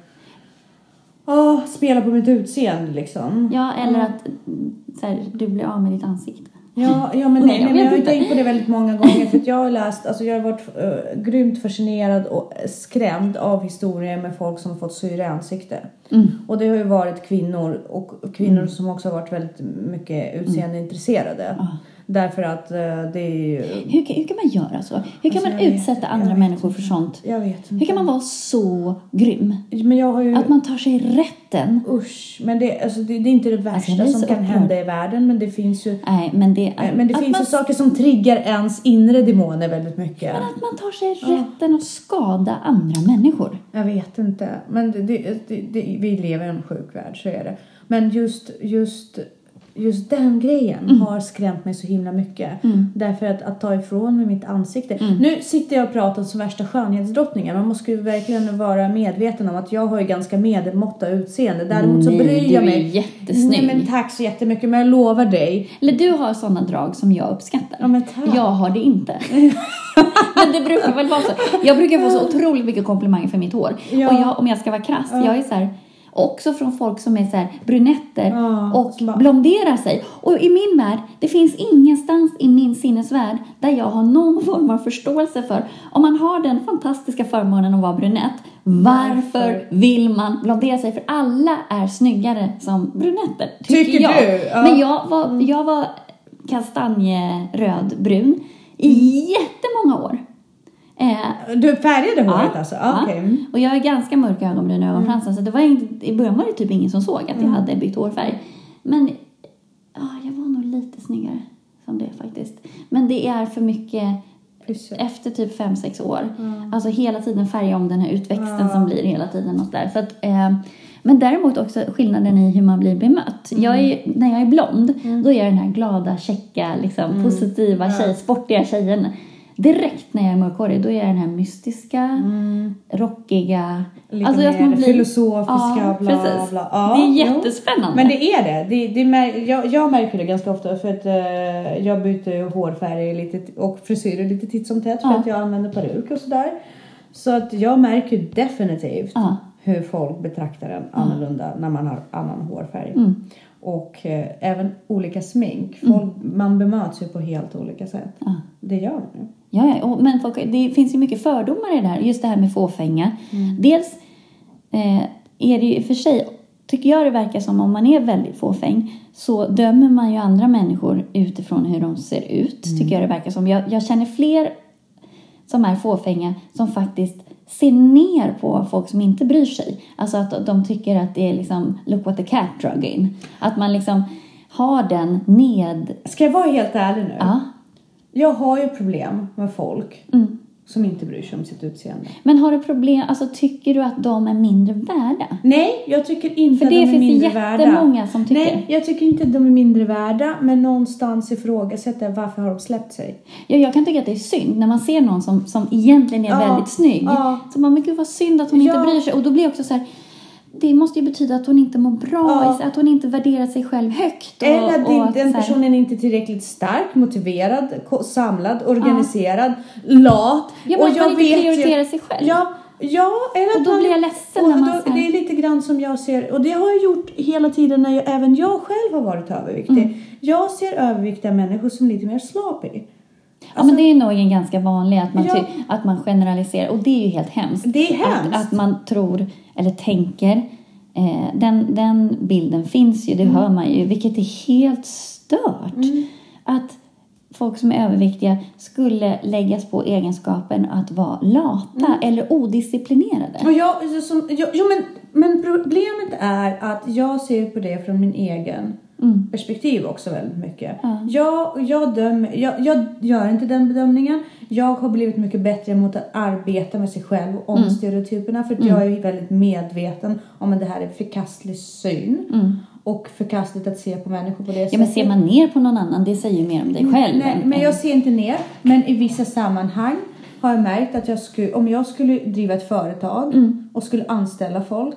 oh, spela på mitt utseende liksom. Ja, eller att mm, så här, du blir av med ditt ansikte. Ja, ja men, Nej, nej, jag men jag har ju tänkt på det väldigt många gånger för jag har läst, alltså jag har varit uh, grymt fascinerad och skrämd av historier med folk som fått syre i ansikte. Mm. Och det har ju varit kvinnor och kvinnor som också har varit väldigt mycket utseendeintresserade. Mm. Därför att uh, det är ju... Hur, kan- hur kan man göra så? Hur kan Alltså, man jag vet- utsätta jag andra vet människor för sånt? Jag vet inte. Hur kan man vara så grym? Men jag har ju... Att man tar sig rätten? Usch, men det, alltså, det, det är inte det värsta Alltså, jag blir som så kan upprörd. hända i världen men det finns ju Nej, men det, Eh, Men det att finns man, ju saker som triggar ens inre demoner väldigt mycket. Men att man tar sig rätten att skada andra människor. Jag vet inte. Men det, det, det, det, vi lever i en sjuk värld, så är det. Men just, just, just den grejen har skrämt mig så himla mycket. Därför att, att ta ifrån mig mitt ansikte. Nu sitter jag och pratar som värsta skönhetsdrottningen. Man måste ju verkligen vara medveten om att jag har ju ganska medelmåtta utseende. Däremot så bryr du jag är mig. jättesnygg. Nej men tack så jättemycket. Men jag lovar dig. Eller du har sådana drag som jag uppskattar. Ja, men tack. Jag har det inte. men det brukar väl vara så. Jag brukar få så otroligt mycket komplimanger för mitt hår. Ja. Och jag, om jag ska vara krass, jag är så här, också från folk som är så här brunetter Ja, och bara- blonderar sig. Och i min värld, det finns ingenstans i min sinnesvärld där jag har någon form av förståelse för om man har den fantastiska förmånen att vara brunett, varför Varför? vill man blondera sig? För alla är snyggare som brunetter, tycker, Tycker jag. du? Ja. Men jag var, jag var kastanjerödbrun i jättemånga år. Eh, Du färgade håret Ja, alltså? ja. Okej. Mm. och jag har ganska mörka ögonbryn och ögonfransar så det var inte, i början var det typ ingen som såg att jag Mm. hade bytt hårfärg. Men ja, jag var nog lite snyggare som det faktiskt. Men det är för mycket Pyssel. efter typ 5-6 år. Alltså hela tiden färga om den här utväxten som blir hela tiden och sådär. Så att, eh, men däremot också skillnaden i hur man blir bemött. Jag är, när jag är blond, då är jag den här glada, käcka, liksom, positiva tjej, sportiga tjejen. Direkt när jag är mörkhårig, då är jag den här mystiska, rockiga. Lite alltså mer blir- filosofiska, ja, bla, precis. bla. Ja, det är jättespännande. Men det är det. det, det mär, jag, jag märker det ganska ofta för att eh, jag byter hårfärg lite, och frisyrer lite titt som tätt för Ja. att jag använder peruk och sådär. Så att jag märker definitivt Ja. hur folk betraktar en annorlunda när man har annan hårfärg. Mm. Och eh, även olika smink. Folk, Man bemöts ju på helt olika sätt. Det gör man ju. Ja, ja. Och, men folk, det finns ju mycket fördomar i det här. Just det här med fåfänga. Mm. Dels eh, är det ju i och för sig, tycker jag det verkar som om man är väldigt fåfäng så dömer man ju andra människor utifrån hur de ser ut. Mm. Tycker jag det verkar som. Jag, jag känner fler som är fåfänga som faktiskt ser ner på folk som inte bryr sig. Alltså att de tycker att det är liksom look what the cat drug in. Att man liksom har den ned... Ska jag vara helt ärlig nu? Ja. Jag har ju problem med folk Mm. som inte bryr sig om sitt utseende. Men har du problem, alltså tycker du att de är mindre värda? Nej, jag tycker inte För att det de är finns det mindre värda. jättemånga som tycker. Nej, jag tycker inte att de är mindre värda, men någonstans ifrågasätter jag varför har de släppt sig? Ja, jag kan tycka att det är synd när man ser någon som, som egentligen är Ja, väldigt snygg. ja. Så man, men gud vad synd att hon inte Ja. bryr sig. Och då blir jag också så här, det måste ju betyda att hon inte mår bra, Ja. att hon inte värderar sig själv högt. Och, Eller att och din, den personen är inte tillräckligt stark, motiverad, samlad, organiserad, lat. Ja, men att man inte prioriterar sig själv. Ja, ja eller Och att då man, blir jag ledsen och när man då, Det är lite grann som jag ser, och det har jag gjort hela tiden när jag, även jag själv har varit överviktig. Mm. Jag ser överviktiga människor som lite mer sloppy. Ja, men det är nog en ganska vanlig att man, Ja. att man generaliserar och det är ju helt hemskt. Det är hemskt. Att, att man tror eller tänker. Eh, den, den bilden finns ju, det Mm. hör man ju, vilket är helt stört. Att folk som är överviktiga skulle läggas på egenskapen att vara lata Mm. eller odisciplinerade. Och jag, som, jag, jo, men, men problemet är att jag ser på det från min egen perspektiv också väldigt mycket. Ja. Jag, jag, dömer, jag, jag gör inte den bedömningen. Jag har blivit mycket bättre mot att arbeta med sig själv om stereotyperna för att jag är väldigt medveten om att det här är förkastlig syn. Och förkastligt att se på människor på det Ja, sättet. men ser man ner på någon annan, det säger ju mer om dig själv. Nej, än- men jag ser inte ner. Men i vissa sammanhang har jag märkt att jag skulle, om jag skulle driva ett företag och skulle anställa folk.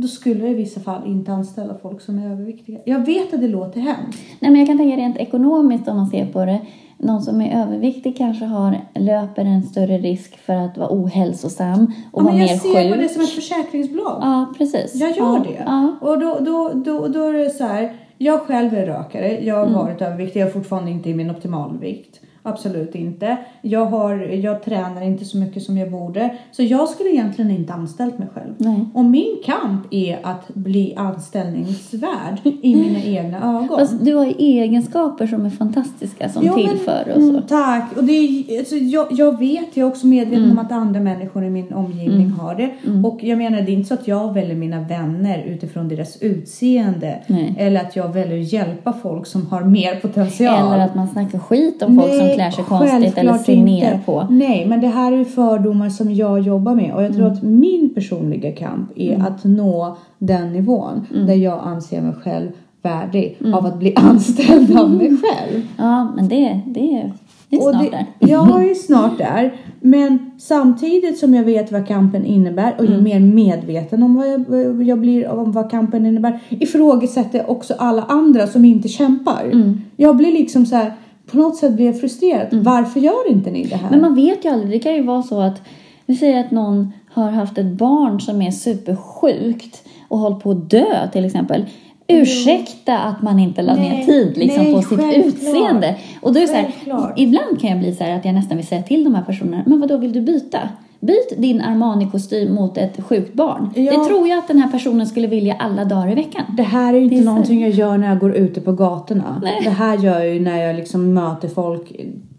Då skulle jag i vissa fall inte anställa folk som är överviktiga. Jag vet att det låter hemskt. Nej, men jag kan tänka rent ekonomiskt om man ser på det. Någon som är överviktig kanske har, löper en större risk för att vara ohälsosam och Ja, vara men jag mer ser på sjuk. det som ett försäkringsbolag. Ja, precis. Jag gör ja, det. Ja. Och då, då, då, då är det så här. Jag själv är rökare. Jag Mm. har varit överviktig. Jag är fortfarande inte i min optimalvikt. Absolut inte. Jag, har, jag tränar inte så mycket som jag borde. Så jag skulle egentligen inte anställt mig själv. Nej. Och min kamp är att bli anställningsvärd i mina egna ögon. Fast du har ju egenskaper som är fantastiska som men- tillför och så. Mm, tack. Och det är, alltså, jag, jag vet, jag är också medveten om att andra människor i min omgivning har det. Och jag menar, det är inte så att jag väljer mina vänner utifrån deras utseende. Nej. Eller att jag väljer att hjälpa folk som har mer potential. Eller att man snackar skit om folk som Nej, klär sig konstigt eller ser ner på. Nej, men det här är fördomar som jag jobbar med. Och jag tror att min personliga kamp är att nå den nivån där jag anser mig själv värdig av att bli anställd av mig själv. Ja, men det, det, det är Och snart det, där. Jag är snart där. Men samtidigt som jag vet vad kampen innebär och Mm. ju mer medveten om vad jag, jag blir om vad kampen innebär ifrågasätter jag också alla andra som inte kämpar. Mm. Jag blir liksom så här, på något sätt blir jag frustrerad. Varför gör inte ni det här? Men man vet ju aldrig. Det kan ju vara så att vi säger att någon har haft ett barn som är supersjukt och håller på att dö till exempel. Ursäkta att man inte la ner tid liksom, nej, på sitt självklart. utseende. Och då är så här, ibland kan jag bli så här att jag nästan vill säga till de här personerna, men vad då vill du byta? Byt din Armani-kostym mot ett sjukt barn. Ja. Det tror jag att den här personen skulle vilja alla dagar i veckan. Det här är ju inte så- någonting jag gör när jag går ute på gatorna. Nej. Det här gör jag ju när jag liksom möter folk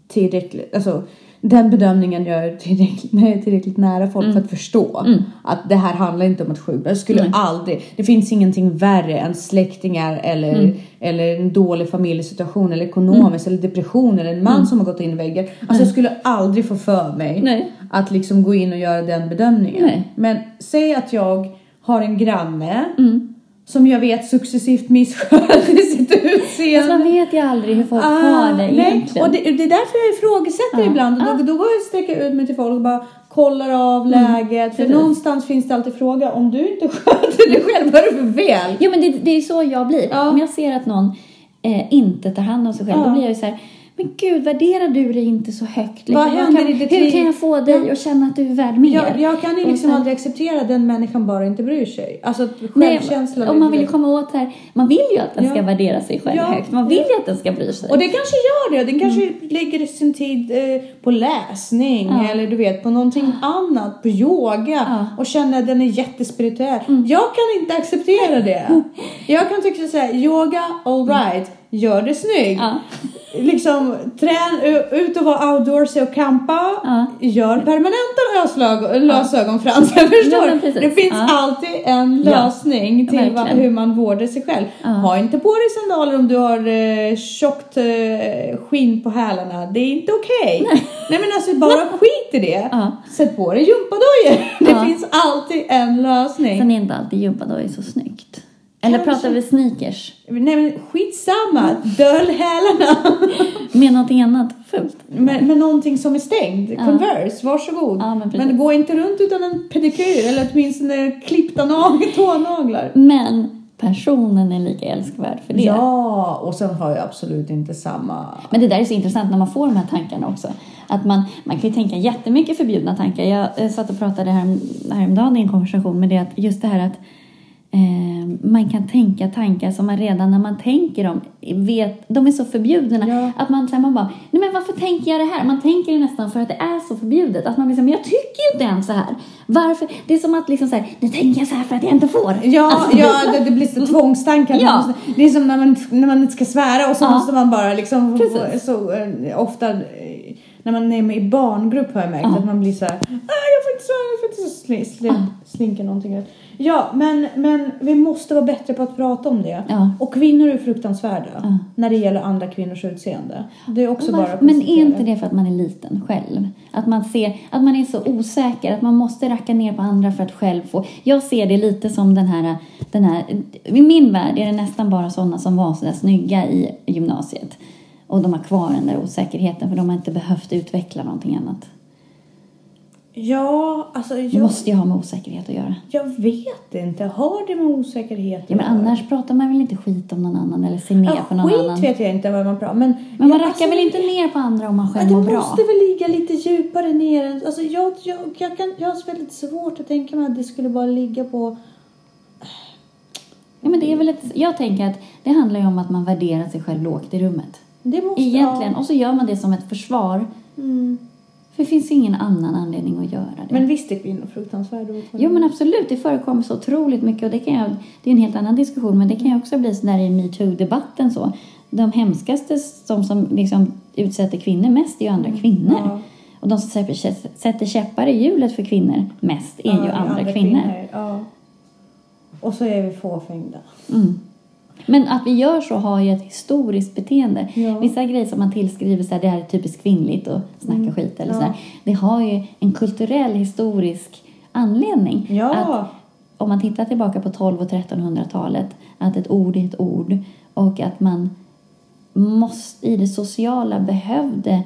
tillräckligt, alltså den bedömningen gör jag tillräckligt, när jag är tillräckligt nära folk för att förstå att det här handlar inte om att skjuta. Jag skulle Nej. aldrig, det finns ingenting värre än släktingar eller, eller en dålig familjesituation eller ekonomiskt eller depression eller en man som har gått in i väggen. Alltså jag skulle aldrig få för mig Nej. att liksom gå in och göra den bedömningen. Nej. Men säg att jag har en granne som jag vet successivt missköter sitt utseende. Fast man vet ju aldrig hur folk Ah, har det nej, egentligen. och det, det är därför jag ifrågasätter Ja. ibland. Och då, går jag och sträcker ut mig till folk och bara kollar av läget. För någonstans finns det alltid fråga om du inte sköter dig själv, vad är det för fel? Jo men det, det är så jag blir. Om jag ser att någon eh, inte tar hand om sig själv, då blir jag ju så här. Men gud, värderar du dig inte så högt? Liksom? Vad händer kan, i ditt hur kan jag få dig att känna att du är värd mer? Jag, jag kan ju liksom sen- aldrig acceptera den människan bara inte bryr sig. Alltså självkänslan... om man vill komma åt det här, man vill ju att den Ja. ska värdera sig själv Ja. högt. Man vill ju att den ska bry sig. Och det kanske gör det. Den kanske lägger sin tid eh, på läsning Mm. Ja. eller du vet på någonting annat, på yoga. Mm. och känner att den är jättespirituell. Jag kan inte acceptera det. Jag kan tycka så här, yoga, all right, gör det snyggt. Ja. Liksom trän, ut och vara outdoorsy och campa. Ja. Gör permanenta lösögon, lösögonfransar. Förstår du? Det finns alltid en lösning till va, Verkligen. hur man vårdar sig själv. Ha inte på dig sandaler om du har eh, tjockt eh, skinn på hälarna. Det är inte okej. Nej. men alltså bara skit i det. Sätt på dig gympadojor. Det finns alltid en lösning. Sen är inte alltid gympadojor så snyggt. Eller Kanske. pratar vi sneakers? Nej men skitsamma. Dölj hälarna. Med någonting annat fult? med, med någonting som är stängd. Ja. Converse, varsågod. Ja, men precis. gå inte runt utan en pedikyr eller åtminstone klippta nag- tånaglar. Men personen är lika älskvärd för det. Ja, och sen har jag absolut inte samma... Men det där är så intressant när man får de här tankarna också. Att man, man kan ju tänka jättemycket förbjudna tankar. Jag eh, satt och pratade här, häromdagen i en konversation med det att just det här att man kan tänka tankar som man redan när man tänker dem vet, de är så förbjudna. Ja. Att man, så här, man bara, nej men varför tänker jag det här? Man tänker ju nästan för att det är så förbjudet. Att man här, men jag tycker ju inte ens så här. Varför? Det är som att liksom så här, nu tänker jag så här för att jag inte får. Ja, Alltså, ja det, det blir så tvångstankar. Ja. Måste- Det är som när man, när man inte ska svära och så Ja. måste man bara liksom... Precis. Så, eh, ofta eh, när man är med i barngrupp har jag märkt Ja. att man blir så här, ah, jag får inte svära, jag får inte så sli, sli, slinka någonting. Ja, men, men vi måste vara bättre på att prata om det. Ja. Och kvinnor är fruktansvärda Ja. när det gäller andra kvinnors utseende. Det är också Men bara Men är inte det för att man är liten själv? Att man ser, att man är så osäker, att man måste racka ner på andra för att själv få... Jag ser det lite som den här, den här... I min värld är det nästan bara sådana som var sådär snygga i gymnasiet. Och de har kvar den där osäkerheten för de har inte behövt utveckla någonting annat. Ja, alltså Det jag, måste ju ha med osäkerhet att göra. jag vet inte. Har det med osäkerhet Ja, men att göra? annars pratar man väl inte skit om någon annan eller ser ner ja, på någon skit annan. vet jag inte vad man pratar Men, Men man rackar väl inte ner på andra om man själv det mår bra? måste väl ligga lite djupare ner. Alltså jag, jag, jag, kan, jag har väldigt svårt att tänka mig att det skulle bara ligga på... Ja, men det är väl ett, jag tänker att det handlar ju om att man värderar sig själv lågt i rummet. Det måste, Egentligen. Ja. Och så gör man det som ett försvar. Mm. För det finns ingen annan anledning att göra det. Men visst är kvinnor fruktansvärda? Jo men absolut, det förekommer så otroligt mycket och det kan jag, det är en helt annan diskussion men det kan ju också bli sådär i metoo-debatten så. De hemskaste, de som liksom utsätter kvinnor mest är ju andra kvinnor. Mm. Ja. Och de som sätter, käppar i hjulet för kvinnor mest är Ja, ju är andra, kvinnor. Ja. Och så är vi fåfängda. Mm. Men att vi gör så har ju ett historiskt beteende. Ja. Vissa grejer som man tillskriver så här, det här är typiskt kvinnligt och snacka skit eller så här, Det har ju en kulturell historisk anledning. Ja. Att om man tittar tillbaka på 12 och 1300-talet, att ett ord är ett ord och att man måste, i det sociala behövde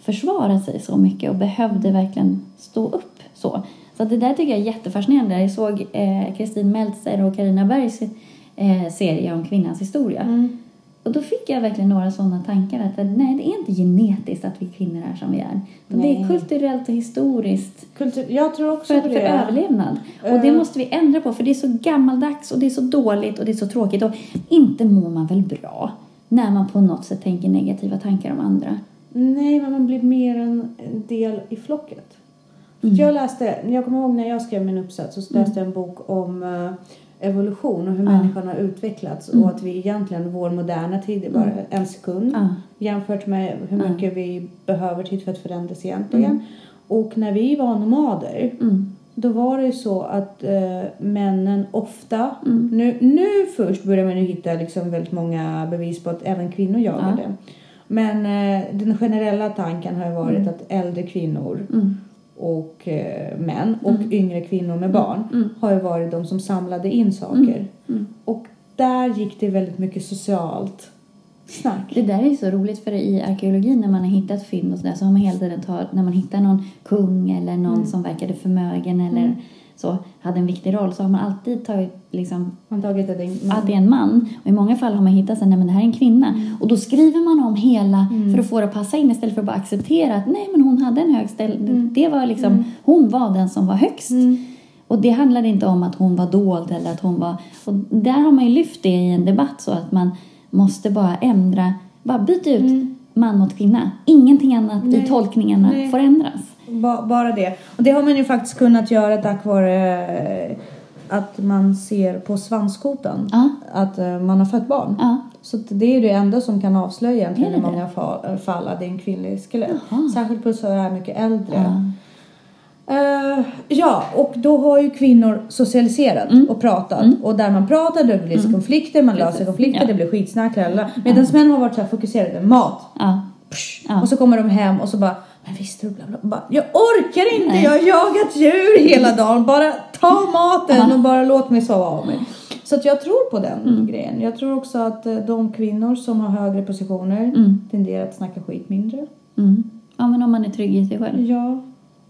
försvara sig så mycket och behövde verkligen stå upp så. Så det där tycker jag är jättefascinerande. Jag såg eh, Kristin Meltzer och Carina Bergs eh, serie om kvinnans historia. Mm. Och då fick jag verkligen några sådana tankar att nej, det är inte genetiskt att vi kvinnor är som vi är. Utan Det är Nej. kulturellt och historiskt Kultur, jag tror också för, på för det. överlevnad. Och det Eh. måste vi ändra på för det är så gammaldags och det är så dåligt och det är så tråkigt. Och inte mår man väl bra när man på något sätt tänker negativa tankar om andra. Nej, men man blir mer en del i flocket. Mm. Jag läste, jag kommer ihåg när jag skrev min uppsats så läste jag en bok om eh, evolution och hur människan har utvecklats och att vi egentligen, vår moderna tid är bara en sekund Ja. jämfört med hur Ja. mycket vi behöver tid för att förändras egentligen. Och när vi var nomader Mm. då var det så att eh, männen ofta, Mm. nu, nu först börjar man ju hitta liksom väldigt många bevis på att även kvinnor jagade. Men eh, den generella tanken har ju varit att äldre kvinnor Mm. Och eh, män och yngre kvinnor med barn Mm. har ju varit de som samlade in saker. Mm. Och där gick det väldigt mycket socialt snack. Det där är så roligt för i arkeologin när man har hittat fynd och sådär så har man hela tiden tagit, när man hittar någon kung eller någon Mm. som verkade förmögen eller så, hade en viktig roll så har man alltid tagit liksom Man tagit det, att det är en man. Och i många fall har man hittat att nej men det här är en kvinna. Mm. Och då skriver man om hela för att få det att passa in istället för att bara acceptera att nej men hon hade en hög ställning. Det var liksom, hon var den som var högst. Mm. Och det handlade inte om att hon var dold eller att hon var... Och där har man ju lyft det i en debatt så att man måste bara ändra, bara byta ut man mot kvinna. Ingenting annat Mm. Nej. i tolkningarna Nej. får ändras. Ba, bara det. Och det har man ju faktiskt kunnat göra tack vare eh, att man ser på svanskotan Ja. att eh, man har fött barn. Ja. Så det är ju det enda som kan avslöja egentligen i många fall, fall att det är en kvinnlig skelett. Jaha. Särskilt på så här mycket äldre. Ja. Eh, ja, och då har ju kvinnor socialiserat och pratat. Och där man pratar, det blir konflikter, man löser konflikter, Ja. det blir skitsnack. Medan män har varit så här fokuserade. Mat. Ja. Psh. Ja. Och så kommer de hem och så bara, men visste du bla bla bla. Jag orkar inte, Nej. jag har jagat djur hela dagen. Bara ta maten och bara låt mig sova av mig. Så att jag tror på den Mm. grejen. Jag tror också att eh, de kvinnor som har högre positioner Mm. tenderar att snacka skit mindre. Mm. ja, men om man är trygg i sig själv. Ja.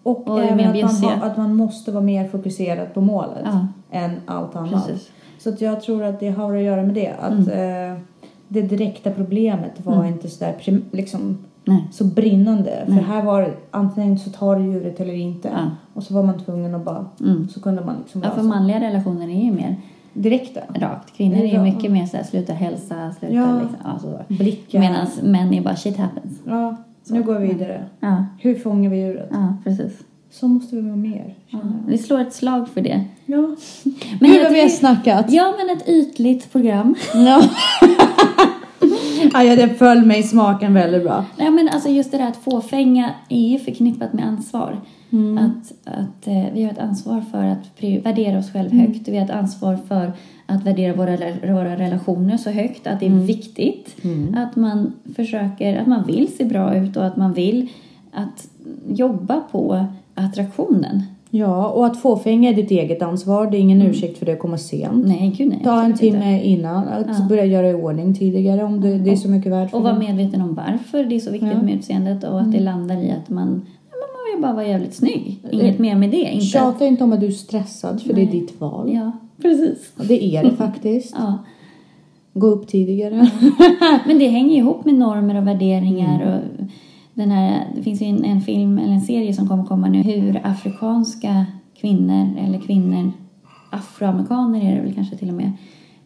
Och, Och även att man, har, att man måste vara mer fokuserad på målet Ja. än allt annat. Precis. Så att jag tror att det har att göra med det. Att Mm. eh, det direkta problemet var inte så där liksom Nej. så brinnande. Nej. För här var det antingen så tar du djuret eller inte. Ja. Och så var man tvungen att bara, Mm. så kunde man liksom Ja, för manliga relationer är ju mer Direkta. rakt. Kvinnor är ju mycket mer såhär, sluta hälsa, sluta Ja. liksom. Ja, så. Blickar. Medan män är bara shit happens. Ja, nu går vi vidare. Ja, Hur fångar vi djuret? ja precis. Så måste vi vara mer. Ja. Vi slår ett slag för det. Ja. Men Gud vad vi har snackat. Ja, men ett ytligt program. Ja. ja, det föll mig i smaken väldigt bra. Nej, men alltså just det där att fåfänga är ju förknippat med ansvar. Att, att eh, vi har ett ansvar för att värdera oss själva högt. Vi har ett ansvar för att värdera våra, våra relationer så högt att det är viktigt. Att man försöker, att man vill se bra ut och att man vill att jobba på attraktionen. Ja, och att fåfänga är ditt eget ansvar. Det är ingen ursäkt för det att komma sent. Nej, gud nej. Ta en absolut inte. timme innan. Att börja göra i ordning tidigare om det, det är så mycket värt för Och vara medveten om varför det är så viktigt Ja. med utseendet och att det landar i att man, ja, vill bara vara jävligt snygg. Inget mer med det. Inte att, Tjata inte om att du är stressad för det är ditt val. ja, precis. Det är det faktiskt. Ja. Gå upp tidigare. Men det hänger ihop med normer och värderingar. Och den här, det finns ju en, en film eller en serie som kommer komma nu. Hur afrikanska kvinnor eller kvinnor, afroamerikaner är det väl kanske till och med,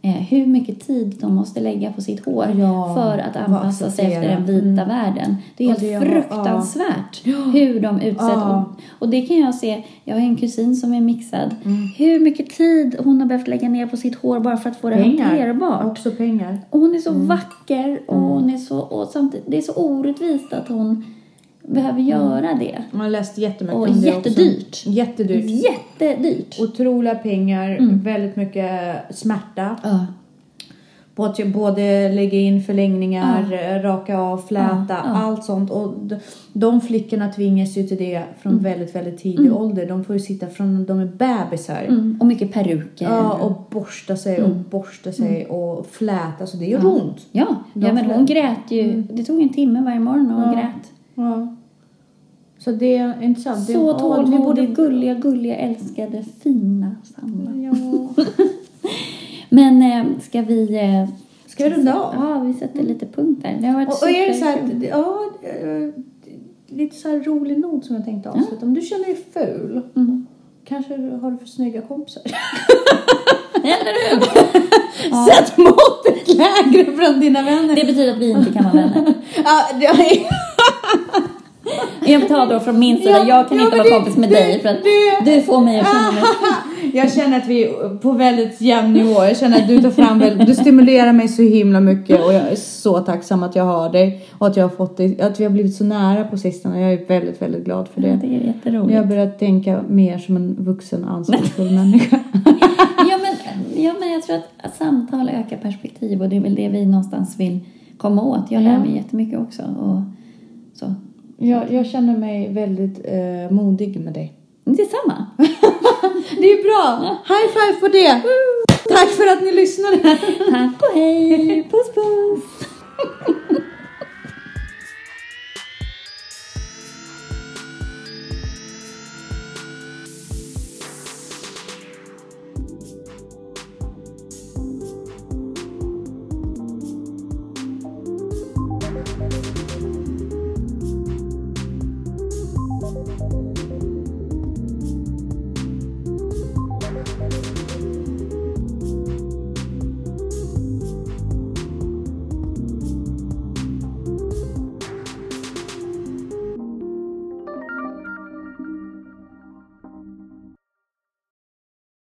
eh, hur mycket tid de måste lägga på sitt hår Ja, för att anpassa sig efter den vita världen. Det är helt det fruktansvärt hur de utsätts. Ja. Och, och det kan jag se, jag har en kusin som är mixad. Hur mycket tid hon har behövt lägga ner på sitt hår bara för att få det Pengar. hanterbart. Också pengar. Och hon är så vacker och hon är så, och samtidigt, det är så orättvist att hon behöver göra det. Man har läst jättemycket Och om det jättedyrt. också. Jättedyrt. Jättedyrt. Otroliga pengar, väldigt mycket smärta. Ja. Både, både lägga in förlängningar, eh, raka av, fläta, ja. allt sånt. Och de flickorna tvingas ju till det från väldigt, väldigt tidig ålder. De får ju sitta från de är bebisar. Mm. Och mycket peruker. Ja, och borsta sig och borsta sig och fläta. Så det gör ont. ja. De ja men hon grät ju. Det tog en timme varje morgon och hon grät. Ja. Så det är intressant. Det- Så ja, tålmodig, borde- gulliga, gulliga, älskade, fina Sanna. Ja. Men eh, ska vi... Eh, Ska vi runda av? Ja, vi sätter lite punkt där. Det har varit Och, och är det så här, ja, eh, lite så här rolig not som jag tänkte avsluta. Om du känner dig ful, Mm. kanske har du för snygga kompisar. Eller hur? Sätt måttet lägre bland dina vänner. Det betyder att vi inte kan vara vänner. Ja, det är... Jag tar då från min sida, Ja, jag kan ja, inte vara det- kompis med det- dig för att det- du får mig att känna mig... Jag känner att vi är på väldigt jämn nivå. Jag känner att du tar fram väl, du stimulerar mig så himla mycket och jag är så tacksam att jag har dig och att jag har fått dig, att vi har blivit så nära på sistone. Jag är väldigt, väldigt glad för det. tycker det är jätteroligt. Jag har börjat tänka mer som en vuxen ansvarsfull människa. Ja men, ja, men jag tror att, att samtal ökar perspektiv och det är väl det vi någonstans vill komma åt. Jag lär Ja. mig jättemycket också. Och så. Jag, jag känner mig väldigt eh, modig med dig. Detsamma. Det är bra! High five på det! Tack för att ni lyssnade! Tack och hej. Puss puss.